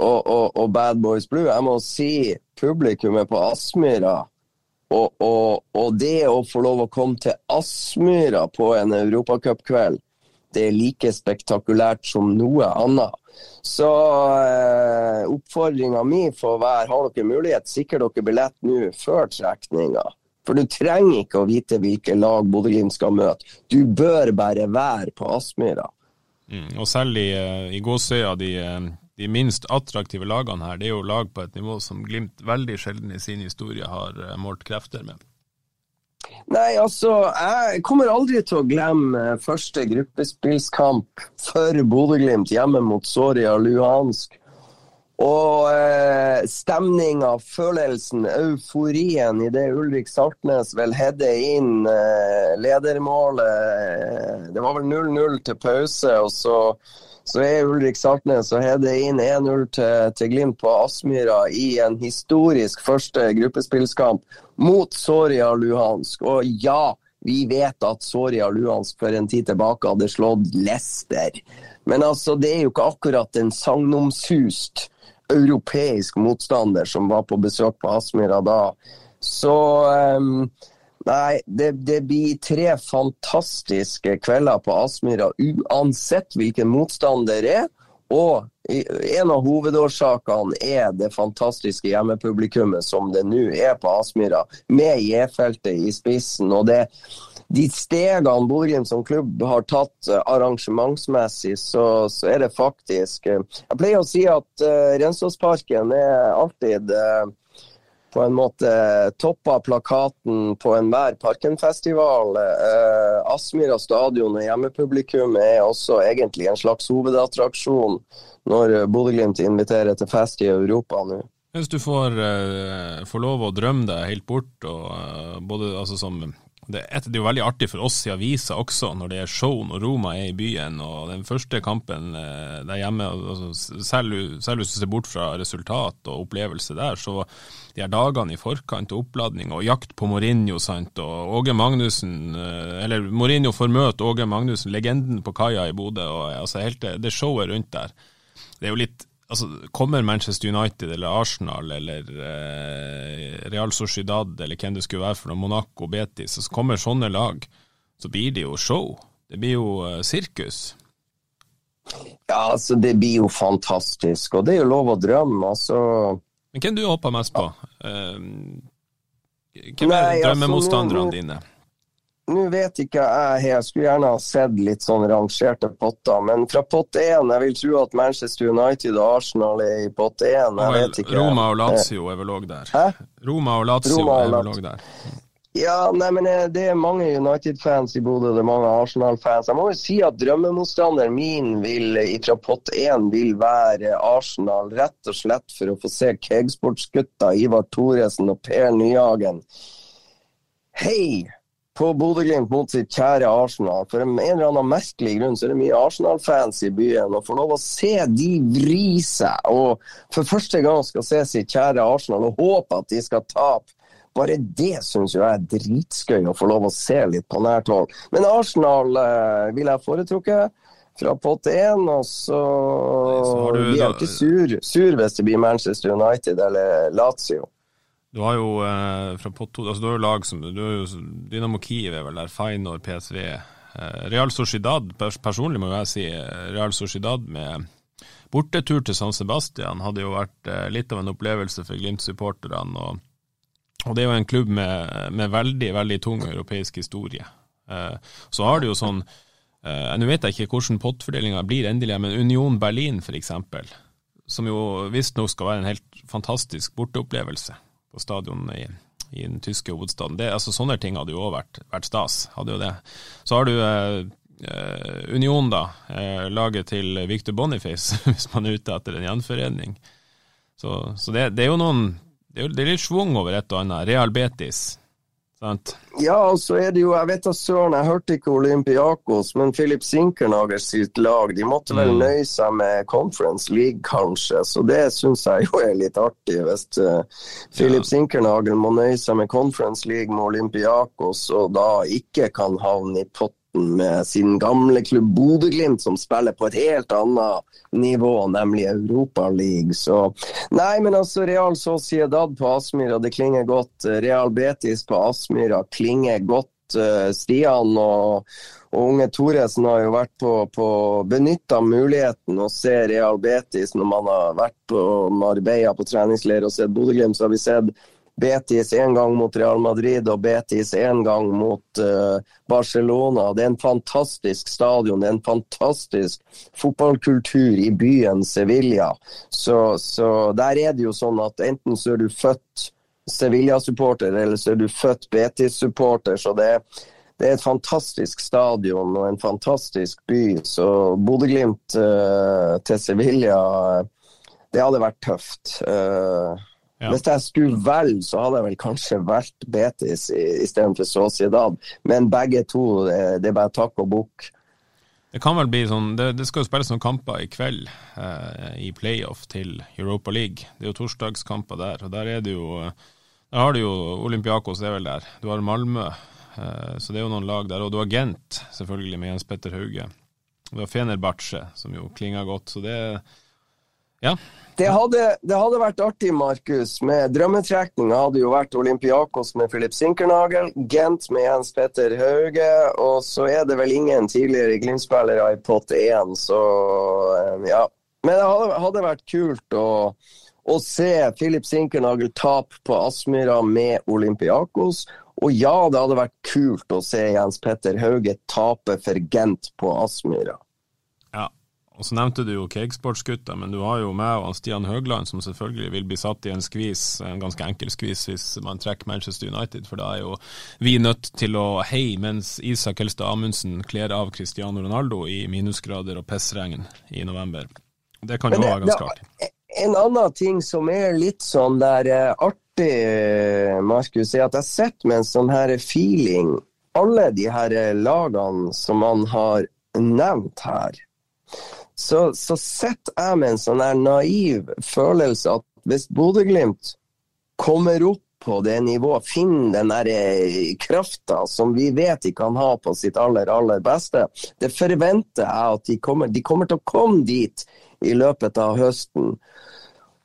og, og, og Bad Boys Blue. Jeg må si publikummet på Aspmyra og, og, og, det å få lov å komme til Aspmyra på en europacupkveld det er like spektakulært som noe annet. Så eh, oppfordringa mi får være har dere mulighet, sikre dere billett nå før trekninga. For du trenger ikke å vite hvilke lag Bodø-Glimt skal møte. Du bør bare være på Aspmyra. Mm, og selv i, eh, i gåsøya, de, eh, de, minst attraktive lagene her, det er jo lag på et nivå som Glimt veldig sjelden i sin historie har eh, målt krefter med. Nei, altså, jeg kommer aldri til å glemme første gruppespillskamp for Bodø-Glimt hjemme mot Soria Luhansk. Og eh, stemninga, følelsen, euforien i det Ulrik Saltnes vel hedde inn eh, ledermålet. Det var vel 0-0 til pause, og så så er Ulrik Saltnes og Hede inn 1-0 til, til, Glimt på Aspmyra i en historisk første gruppespillskamp mot Soria Luhansk. Og ja, vi vet at Soria Luhansk for en tid tilbake hadde slått Leicester. Men altså, det er jo ikke akkurat en sagnomsust europeisk motstander som var på besøk på Aspmyra da. Så um, Nei, det, det, blir tre fantastiske kvelder på Aspmyra uansett hvilken motstander er. Og en av hovedårsakene er det fantastiske hjemmepublikummet som det nå er på Aspmyra, med J-feltet i spissen. og det de stegene Borgen som klubb har tatt uh, arrangementsmessig, så, så, er det faktisk uh, Jeg pleier å si at uh, Rensåsparken er alltid uh, på en måte toppa plakaten på enhver Parkenfestival. Eh, Aspmyra stadion og hjemmepublikum er også egentlig en slags hovedattraksjon når Bodø-Glimt inviterer til fest i Europa nå. Hvis du får, eh, får, lov å drømme deg helt bort, og eh, både altså, som det, det, er jo veldig artig for oss i avisa også, når det er show når Roma er i byen. og Den første kampen eh, der hjemme, altså, selv, selv, hvis du ser bort fra resultat og opplevelse der, så de her dagene i forkant og oppladning og jakt på Mourinho, sant, og Åge Magnussen eh, Eller Mourinho får møte Åge Magnussen, legenden på kaia i Bodø. altså, det, det showet rundt der. Det er jo litt altså, Kommer Manchester United eller Arsenal eller eh, Real Sociedad eller hvem det skulle være for noe, Monaco, Betis, så kommer sånne lag, så blir det jo show. Det blir jo eh, sirkus. Ja, altså det blir jo fantastisk, og det er jo lov å drømme. altså... Men hvem du håper mest på? Eh, hvem er altså, drømmemotstanderne altså, dine? Nå vet ikke jeg Jeg skulle gjerne ha sett litt sånn rangerte potter, men fra pott én Jeg vil tro at Manchester United og Arsenal er i pott én. Roma og Lazio er vel òg der. Hæ? Roma og Lazio Roma og er vel òg der. Ja, nei, men eh, Det er mange United-fans i Bodø, det er mange Arsenal-fans. Jeg må jo si at drømmemotstanderen min vil, fra pott én vil være Arsenal. Rett og slett for å få se Kegsportsgutta Ivar Thoresen og Per Nyhagen. Hei! På Bodø-Glimt mot sitt kjære Arsenal. For en eller annen merkelig grunn så er det mye Arsenal-fans i byen. Og får lov å se de vri seg og for første gang skal se sitt kjære Arsenal og håpe at de skal tape. Bare det syns jeg er dritskøy å få lov å se litt på nært hold. Men Arsenal eh, vil jeg foretrukke fra pott én, og så, så blir jeg ikke sur, sur hvis det blir Manchester United eller Lazio. Du har jo eh, fra pott to altså du har jo lag som du har jo Dynamo Kiev er vel der, Feinor, PSV. Eh, Real Sociedad, personlig må jeg si, eh, Real Sociedad med bortetur til San Sebastian hadde jo vært eh, litt av en opplevelse for Glimt-supporterne. Og, og, det er jo en klubb med, med veldig, veldig tung europeisk historie. Eh, så har du jo sånn eh, Nå vet jeg ikke hvordan pottfordelinga blir endelig, men Union Berlin f.eks., som jo visstnok skal være en helt fantastisk borteopplevelse på stadion i, i, den tyske hovedstaden. Det, altså, sånne ting hadde jo òg vært, vært, stas. hadde jo det. Så har du eh, eh Union, da. Eh, laget til Victor Boniface, (laughs) hvis man er ute etter en gjenforening. Så, så det, det, er jo noen det er, litt schwung over et og annet. Real Betis Sant? Ja, og så er det jo Jeg vet da søren, jeg hørte ikke Olympiakos, men Philip Sinkernager sitt lag de måtte vel mm. nøye seg med Conference League, kanskje. Så det syns jeg jo er litt artig, hvis uh, Philip ja. Sinkernager må nøye seg med Conference League med Olympiakos, og da ikke kan havne i pott med sin gamle klubb Bodø-Glimt, som spiller på et helt annet nivå, nemlig Europaligaen. Så nei, men altså Real Sociedad på Aspmyra, det klinger godt. Real Betis på Aspmyra klinger godt. Eh, Stian og, og unge Thoresen har jo vært på, på benytta muligheten å se Real Betis når man har vært på Marbella på treningsleir og sett Bodø-Glimt, så har vi sett Betis én gang mot Real Madrid og Betis én gang mot uh, Barcelona. Det er en fantastisk stadion, det er en fantastisk fotballkultur i byen Sevilla. Så, så der er det jo sånn at enten så er du født Sevilla-supporter, eller så er du født Betis-supporter. Så det, det, er et fantastisk stadion og en fantastisk by. Så Bodø-Glimt uh, til Sevilla, det hadde vært tøft. Uh, ja. Hvis jeg skulle velge, så hadde jeg vel kanskje valgt Betis istedenfor Sociedad. Men begge to, det er bare takk og bukk. Det kan vel bli sånn, det, det skal jo spilles noen kamper i kveld eh, i playoff til Europa League. Det er jo torsdagskamper der, og der er det jo Der har du jo Olympiakos er vel der. Du har Malmö, eh, så det er jo noen lag der. Og du har Gent, selvfølgelig, med Jens Petter Hauge. Du har Fenerbahçe, som jo klinger godt. Så det er ja. Det hadde, det hadde, vært artig, Markus. Med drømmetrekninga hadde jo vært Olympiakos med Filip Sinkernagel, Gent med Jens Petter Hauge, og så er det vel ingen tidligere Glimt-spillere i pott 1, så eh, ja. Men det hadde, hadde vært kult å, å se Filip Sinkernagel tape på Aspmyra med Olympiakos. Og ja, det hadde vært kult å se Jens Petter Hauge tape for Gent på Aspmyra. Og så nevnte du jo Cakesports-gutta, men du har jo meg og Stian Høgland som selvfølgelig vil bli satt i en skvis, en ganske enkel skvis hvis man trekker Manchester United, for da er jo vi nødt til å heie mens Isak Helstad Amundsen kler av Cristiano Ronaldo i minusgrader og pissregn i november. Det kan jo være ganske artig. En annen ting som er litt sånn der uh, artig, Markus, er at jeg sitter med en sånn her feeling. Alle de her lagene som man har nevnt her, så, så sitter jeg med en sånn her naiv følelse at hvis Bodø-Glimt kommer opp på det nivået, finner den der eh, krafta som vi vet de kan ha på sitt aller, aller beste, det forventer jeg at de kommer, de kommer til å komme dit i løpet av høsten.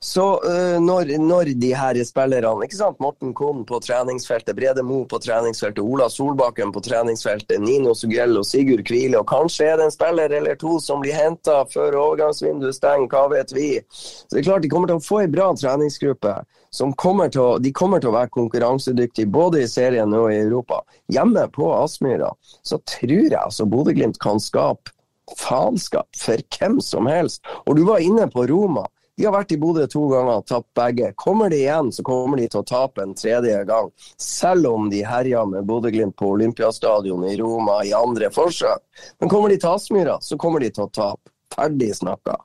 Så uh, når, når, de her spillerne ikke sant? Morten Kohn på treningsfeltet, Brede Mo på treningsfeltet, Ola Solbakken på treningsfeltet, Nino Sugello, Sigurd Kvile, og kanskje er det en spiller eller to som blir henta før overgangsvinduet stenger, hva vet vi. Så det er klart De kommer til å få ei bra treningsgruppe. som kommer til å, De kommer til å være konkurransedyktige både i serien og i Europa. Hjemme på Aspmyra så tror jeg altså Bodø-Glimt kan skape faenskap for hvem som helst. Og du var inne på Roma. De har vært i Bodø to ganger, og tapt begge. Kommer de igjen, så kommer de til å tape en tredje gang. Selv om de herja med Bodø-Glimt på Olympiastadion i Roma i andre forsøk. Men kommer de til Aspmyra, så kommer de til å tape. Ferdig snakka.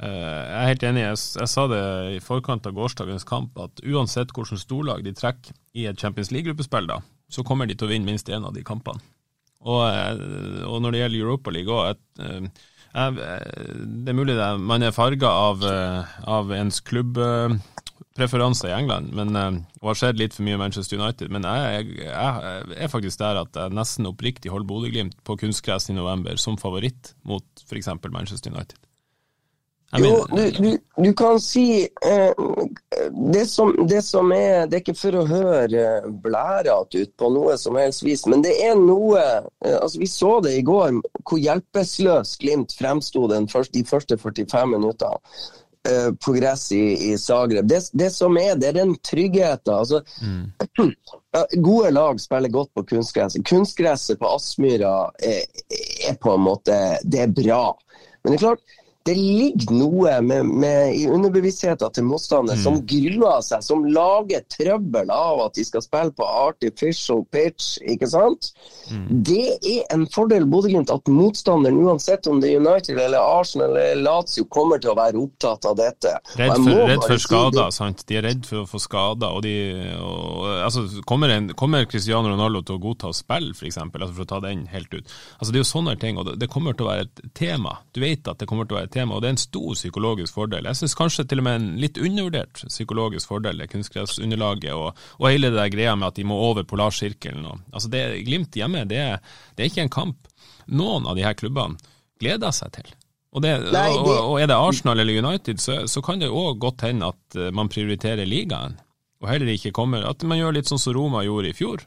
Eh, jeg er helt enig. Jeg, jeg, sa det i forkant av gårsdagens kamp, at uansett hvilket storlag de trekker i et Champions League-gruppespill, da, så kommer de til å vinne minst én av de kampene. Og, eh, og, når det gjelder Europa League òg Det er mulig det, man er farga av, eh, av, ens klubbpreferanser i England men, eh, og har sett litt for mye Manchester United. Men jeg, jeg, jeg er faktisk der at jeg nesten oppriktig holder Bodø-Glimt på kunstgress i november som favoritt mot f.eks. Manchester United. Jo, du, du, du, kan si eh, det, som, det, som, er Det er ikke for å høre blærete ut på noe som helst vis, men det er noe eh, altså Vi så det i går, hvor hjelpeløs Glimt fremsto de første 45 minuttene eh, på gress i, i Zagreb. Det, det, som er, det er den tryggheten. Altså, mm. (clears throat) Gode lag spiller godt på kunstgresset. Kunstgresset på Aspmyra er, er på en måte Det er bra. Men det er klart, det ligger noe med, med, i underbevisstheten til motstander mm. som gruer seg, som lager trøbbel av at de skal spille på artificial pitch, ikke sant? Mm. Det er en fordel Bodø-Glimt at motstanderen, uansett om det er United eller Arsenal eller Lazio, kommer til å være opptatt av dette. Redd for, redd for skader, si sant. De er redd for å få skader. Og de, og, altså, kommer, en, kommer, Cristiano Ronaldo til å godta å spille, f.eks., altså for å ta den helt ut? Altså, det er jo sånne ting, og det, det kommer til å være et tema. Du vet at det kommer til å være et tema, og det er en stor psykologisk fordel. Jeg syns kanskje til og med en litt undervurdert psykologisk fordel, det kunstgressunderlaget og, og, hele det greia med at de må over polarsirkelen. Og, altså det Glimt hjemme, det, det, er ikke en kamp noen av de her klubbene gleder seg til. Og, det, og, og er det Arsenal eller United, så, så kan det òg godt hende at eh, man prioriterer ligaen, og heller ikke kommer At man gjør litt sånn som Roma gjorde i fjor,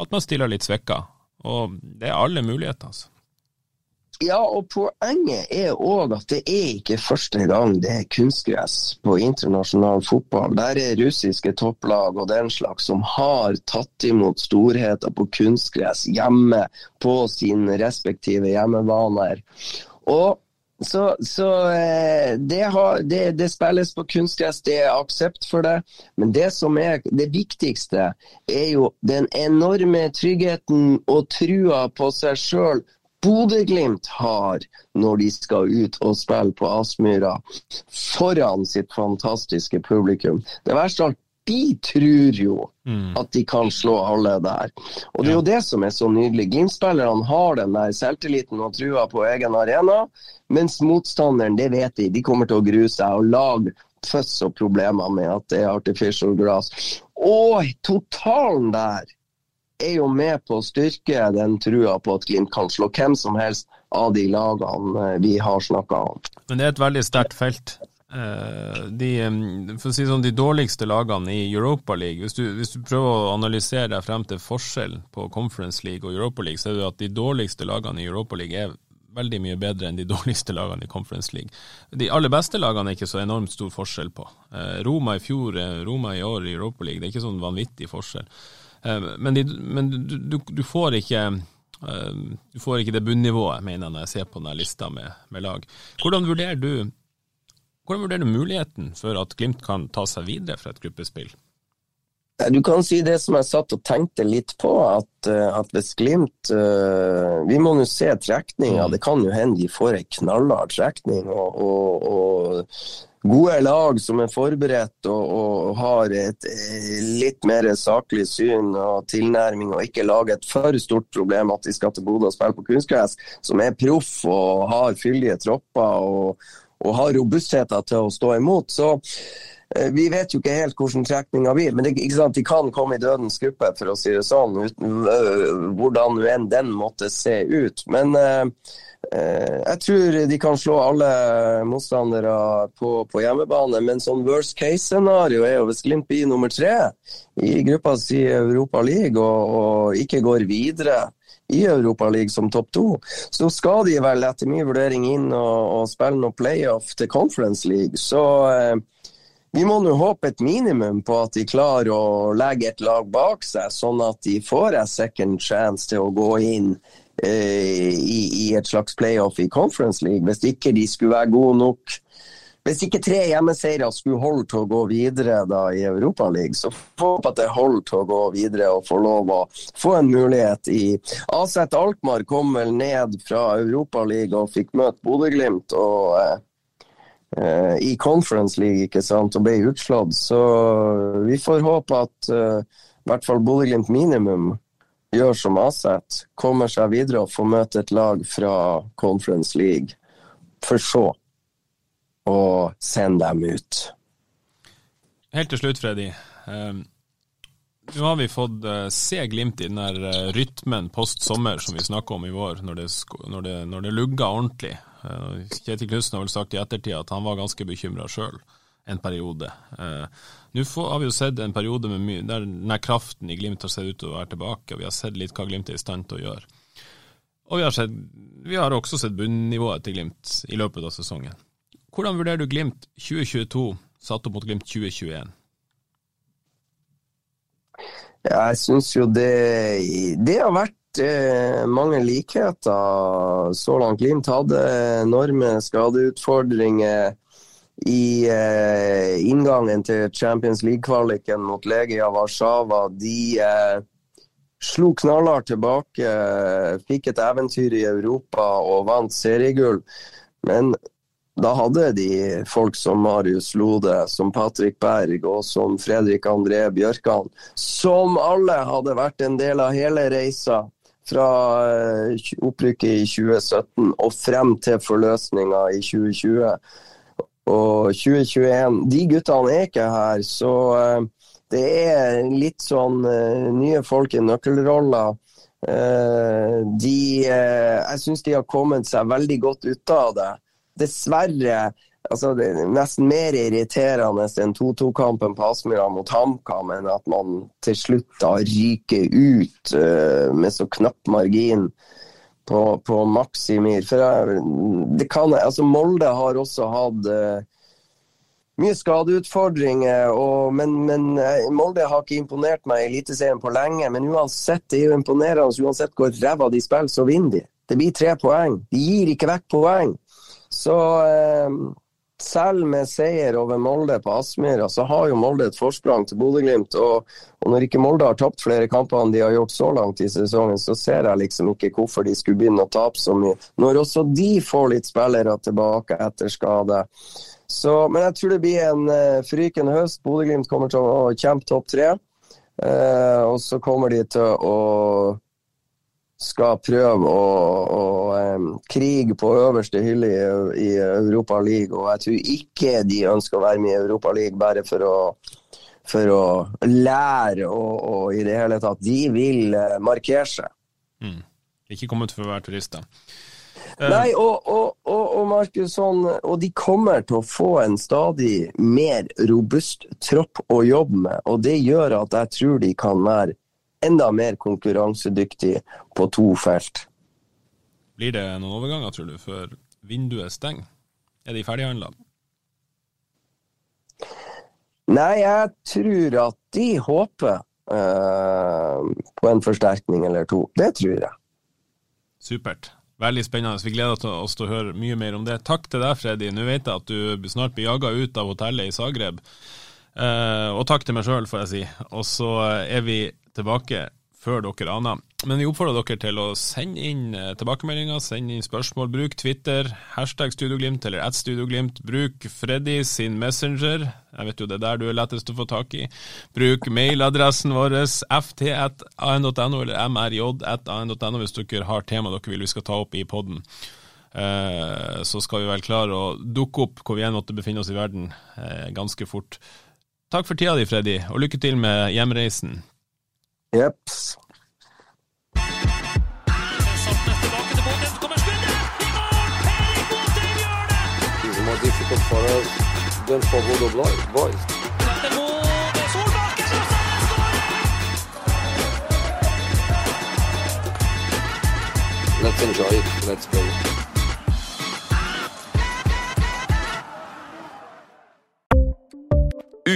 at man stiller litt svekka. Og det er alle muligheter, altså. Ja, og poenget er òg at det er ikke første gang det er kunstgress på internasjonal fotball. Der er russiske topplag og den slags som har tatt imot storheter på kunstgress hjemme på sine respektive hjemmebaner. Og så, så eh, det, har, det, det, spilles på kunstgress, det er aksept for det. Men det som er det viktigste, er jo den enorme tryggheten og trua på seg sjøl Bodø-Glimt har når de skal ut og spille på Aspmyra foran sitt fantastiske publikum. Det verste alt, de tror jo mm. at de kan slå alle der. Og Det er jo det som er så nydelig. Glimt-spillerne har den der selvtilliten og trua på egen arena, mens motstanderen, det vet de, de kommer til å grue seg og lage føss og problemer med at det er artificial grass. Og totalen der er jo med på å styrke den trua på at Glimt kan slå hvem som helst av de lagene eh, vi har snakka om. Men det er et veldig sterkt felt. Eh, de, for å si sånn, de dårligste lagene i Europa League, hvis du, hvis du, prøver å analysere deg frem til forskjellen på Conference League og Europa League, så er det at de dårligste lagene i Europa League er veldig mye bedre enn de (laughs) dårligste lagene i Conference League. De aller beste lagene er ikke så enormt stor forskjell på. Eh, Roma i fjor, Roma i år i Europa League, det er ikke sånn vanvittig forskjell. Eh, men, de, men du, du, du, får ikke du får ikke det bunnivået, mener jeg, når jeg ser på denne lista med, med lag. Hvordan vurderer du hvordan vurderer du muligheten for at Glimt kan ta seg videre fra et gruppespill? Du kan si det som jeg satt og tenkte litt på, at, eh, at hvis Glimt Vi må nå se trekninga. Mm. Det kan jo hende de får ei knallhard trekning. Og, og, og, gode lag som er forberedt og, og, har et eh, litt mer saklig syn og tilnærming, og ikke lager et for stort problem at de skal til Bodø og spille på kunstgress, som er proff og har fyldige tropper og, og har robustheter til å stå imot. så Eh, vi vet jo ikke helt hvordan trekninga blir, men det, de kan komme i dødens gruppe, for å si det sånn, uten, uh, hvordan enn den måtte se ut. Men uh, jeg tror de kan slå alle motstandere på, på hjemmebane. Men sånn worst case-scenario er jo hvis Glimt blir nummer tre i gruppa si Europa League og, og ikke går videre i Europa League som topp to, så skal de vel etter min vurdering inn og, og spille noe playoff til Conference League. Så vi må nå håpe et minimum på at de klarer å legge et lag bak seg, sånn at de får en second chance til å gå inn eh, i, i, et slags playoff i Conference League. Hvis ikke de skulle være gode nok Hvis ikke tre hjemmeseiere skulle holde til å gå videre da i Europaligaen, så håper at det holder til å gå videre og få lov å få en mulighet i AZ Alkmaar kom vel ned fra Europaligaen og fikk møte Bodø-Glimt. eh, Eh, i Conference League ikke sant, og ble utslått. Så vi får håpe at eh, i hvert fall Bodø-Glimt minimum gjør som Aset, kommer seg videre og får møte et lag fra Conference League, for så å sende dem ut. Helt til slutt, Freddy. Um, nå har vi fått uh, se glimt i den der uh, rytmen post sommer som vi snakka om i vår, når det, når det, når det lugga ordentlig. Uh, Kjetil Knutsen har vel sagt i ettertid at han var ganske bekymra sjøl en periode. Nå har vi jo sett en periode mye, der denne kraften i Glimt har sett ut til å være tilbake, og vi har sett litt hva Glimt er i stand til å gjøre. Og vi har, sett, vi har også sett bunnivået til Glimt i løpet av sesongen. Hvordan vurderer du Glimt 2022 satt opp mot Glimt 2021? Ja, jeg syns jo det, det har vært eh, mange likheter så langt. Glimt hadde enorme skadeutfordringer i eh, inngangen til Champions League-kvaliken mot Legia Warszawa. De eh, slo knallhardt tilbake, fikk et eventyr i Europa og vant seriegull. Men da hadde de folk som Marius Lode, som Patrick Berg og som Fredrik André Bjørkan, som alle hadde vært en del av hele reisa fra eh, opprykket i 2017 og frem til forløsninga i 2020 og 2021. De guttene er ikke her, så eh, det er litt sånn eh, nye folk i nøkkelroller. De, jeg syns de har kommet seg veldig godt ut av det dessverre altså det er nesten mer irriterende enn 2-2-kampen på Aspmyra mot HamKam enn at man til slutt da ryker ut uh, med så knapp margin på, på Maximir. For jeg, det kan, altså Molde har også hatt uh, mye skadeutfordringer, og, men, men, eh, Molde har ikke imponert meg i Eliteserien på lenge. Men uansett, det er jo imponerende. Uansett hvor ræva de spiller, så vinner de. Det blir tre poeng. De gir ikke vekk poeng. Så eh, selv med seier over Molde på Aspmyra, så har jo Molde et forsprang til Bodø-Glimt. Og, og, når ikke Molde har tapt flere kamper enn de har gjort så langt i sesongen, så ser jeg liksom ikke hvorfor de skulle begynne å tape så mye. Når også de får litt spillere tilbake etter skade. Så, men jeg tror det blir en uh, frykende høst. Bodø-Glimt kommer til å kjempe topp tre. Uh, og så kommer de til å skal prøve å, å krige på øverste hylle i, i Europa League. Og jeg tror ikke de ønsker å være med i Europa League bare for å, for å lære og, og, i det hele tatt. De vil uh, markere seg. Mm. Ikke kommet for å være turister. Uh, Nei, og, og, og, Markus, sånn, og de kommer til å få en stadig mer robust tropp å jobbe med. Og det gjør at jeg tror de kan være enda mer konkurransedyktig på to felt. Blir det noen overganger, tror du, før vinduet stenger? Er de ferdighandla? Nei, jeg tror at de håper uh, på en forsterkning eller to. Det tror jeg. Supert. Veldig spennende. Vi gleder oss til å høre mye mer om det. Takk til deg, Freddy. Nå vet jeg at du snart blir jaga ut av hotellet i Zagreb. Uh, og takk til meg sjøl, får jeg si. Og så er vi tilbake før dere aner. Men vi oppfordrer dere til å sende inn eh, tilbakemeldinger, sende inn spørsmål. Bruk Twitter, hashtag Studioglimt eller at Studioglimt. Bruk Freddy sin Messenger, jeg vet jo det er der du er lettest å få tak i. Bruk mailadressen vår ft.an.no eller mrj.an.no hvis dere har tema dere vil vi skal ta opp i poden. Eh, så skal vi vel klare å dukke opp hvor vi enn måtte befinne oss i verden, eh, ganske fort. Takk for tida di, Freddy, og lykke til med hjemreisen. Jeps. more difficult for us than for Boys. Let's enjoy it. Let's go.